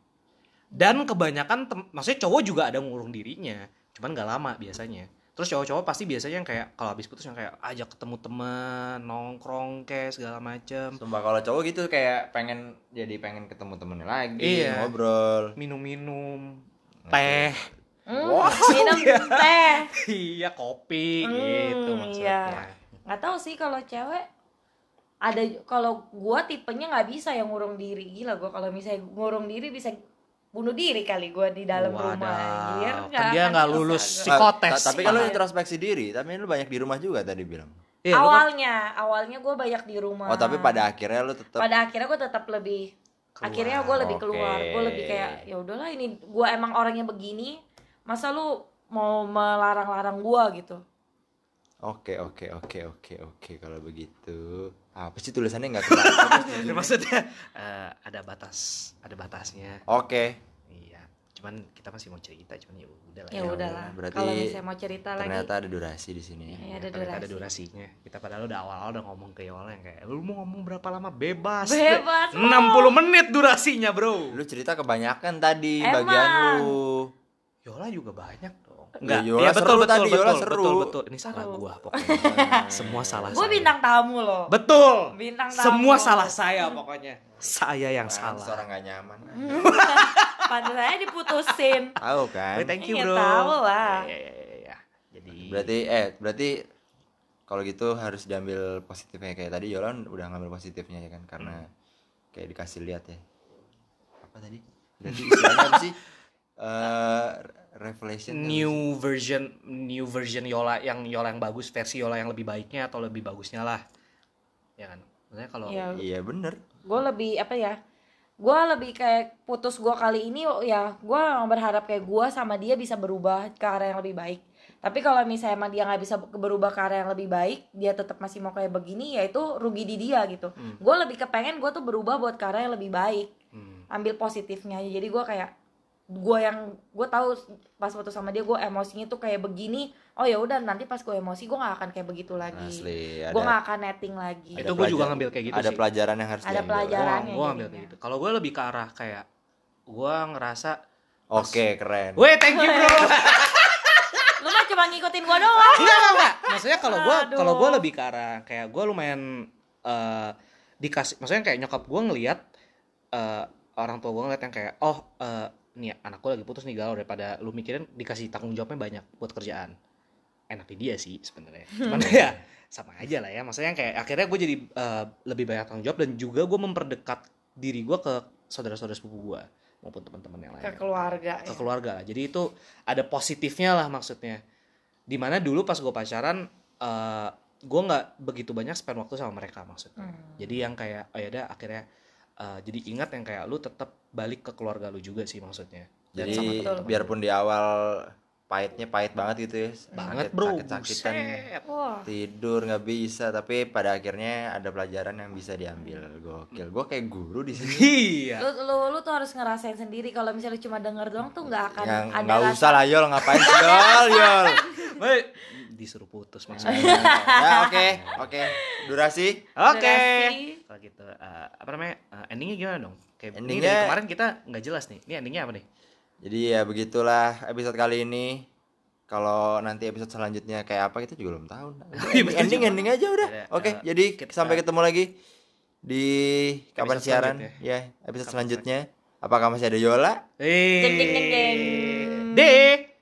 Dan kebanyakan tem- maksudnya cowok juga ada ngurung dirinya, cuman nggak lama biasanya. Terus cowok-cowok pasti biasanya yang kayak kalau habis putus yang kayak ajak ketemu teman, nongkrong kayak segala macem Sumpah kalau cowok gitu kayak pengen jadi pengen ketemu temennya lagi Iya. ngobrol minum-minum teh. Hmm, minum teh. iya, kopi Hmm, gitu maksudnya. iya. Nggak tahu sih kalau cewek ada kalau gua tipenya nggak bisa yang ngurung diri gila gua kalau misalnya ngurung diri bisa bunuh diri kali gua di dalam Wadaw, rumah anjir. Kan dia nggak lulus psikotes. Ta- tapi kan lu Iya. introspeksi diri tapi lu banyak di rumah juga tadi bilang. Iya, lu kan- awalnya awalnya gue banyak di rumah. Oh tapi pada akhirnya lu tetap pada akhirnya gue tetap lebih Keluar. akhirnya gue lebih keluar. Gue lebih kayak ya udahlah ini gue emang orangnya begini masa lu mau melarang-larang gue gitu oke oke oke oke oke kalau begitu apa sih tulisannya nggak kebaca maksudnya eh, ada batas, ada batasnya. oke Iya, cuman kita masih mau cerita, cuman ya udah lah. ya Ya udahlah udah, berarti kalau misalnya mau cerita lagi ternyata ada durasi di sini ya ada Ternyata ada durasi durasinya. Kita padahal udah awal-awal udah ngomong ke Yola yang kayak lu mau ngomong berapa lama bebas. Bebas, 60 menit durasinya, Bro. lu cerita kebanyakan tadi Emang. bagian lu Yola juga banyak dong. Ya, Enggak, Yola iya seru betul betul tadi, betul, Yola betul, seru. betul betul. Ini salah Seru. gua pokoknya. Semua salah gue saya. bintang tamu loh Betul. Bintang tamu. Semua salah saya pokoknya. Saya yang Pantes salah. orang gak nyaman pantas saya diputusin tahu kan Oh, thank you, Iya, Bro. tahu lah. Ya, ya, ya, ya. Jadi berarti eh berarti kalau gitu harus diambil positifnya kayak tadi Yolan udah ngambil positifnya ya kan karena kayak dikasih lihat ya apa tadi berarti istilahnya apa sih Eh, revelation new version new version Yola yang Yola yang bagus versi Yola yang lebih baiknya atau lebih bagusnya lah. Ya kan? Maksudnya kalau ya iya bener. Gue lebih apa ya gue lebih kayak putus gue kali ini ya gue berharap kayak gue sama dia bisa berubah ke arah yang lebih baik. Tapi kalau misalnya emang dia nggak bisa berubah ke arah yang lebih baik dia tetap masih mau kayak begini ya itu rugi di dia gitu. Gue lebih kepengen gue tuh berubah buat ke arah yang lebih baik. Hmm. ambil positifnya jadi gue kayak gue yang gue tahu pas foto sama dia gue emosinya tuh kayak begini oh ya udah nanti pas gue emosi gue nggak akan kayak begitu lagi. Asli gue nggak akan netting lagi. Itu gua juga ngambil kayak gitu ada sih. pelajaran yang harus Ada diambil. pelajaran. gua ngambil kayak gitu. Kalau gue lebih ke arah kayak gue ngerasa oke keren. Weh thank you bro. Lu mah cuma ngikutin gue doang. Enggak enggak enggak. Maksudnya kalau gue kalau gue lebih ke arah kayak gue lumayan eh dikasih maksudnya kayak nyokap gue ngelihat eh orang tua gue ngeliat yang kayak oh eh nih anak gue lagi putus nih galau daripada lu mikirin dikasih tanggung jawabnya banyak buat kerjaan enak di dia sih sebenarnya cuman ya sama aja lah ya maksudnya kayak akhirnya gue jadi eh, lebih banyak tanggung jawab dan juga gue memperdekat diri gue ke saudara-saudara sepupu gue maupun teman-teman yang lain ke keluarga ke ya. keluarga lah. Jadi itu ada positifnya lah maksudnya. Di mana dulu pas gue pacaran, eh gue nggak begitu banyak spend waktu sama mereka maksudnya. Hmm. Jadi yang kayak, oh yaudah akhirnya eh, jadi ingat yang kayak lu tetap balik ke keluarga lu juga sih maksudnya. Dan jadi sama biarpun di awal pahitnya pahit banget gitu ya banget Sakit- bro, sakit-sakitan buset. Wah, tidur nggak bisa tapi pada akhirnya ada pelajaran yang bisa diambil gokil gue kayak guru di sini Iya. lu, lu lu tuh harus ngerasain sendiri kalau misalnya cuma denger doang tuh nggak akan yang ada nggak usah lah yol ngapain sih yol yol Baik. Disuruh putus maksudnya. ya oke oke durasi Oke. Durasi. Kalau gitu, eh, apa namanya? eh, endingnya gimana dong? Kayak ini Endingnya- dari kemarin kita nggak jelas nih. Ini endingnya apa nih? Jadi ya begitulah episode kali ini kalau nanti episode selanjutnya kayak apa kita juga belum tahu. Iya, betul ending juga. ending aja udah. Ya, Oke, eh, jadi kita- sampai ketemu lagi di kapan Episode siaran ya episode Kapan selanjutnya. Apakah masih ada Yola? Eh. Jeng, jeng, jeng, jeng. Deh.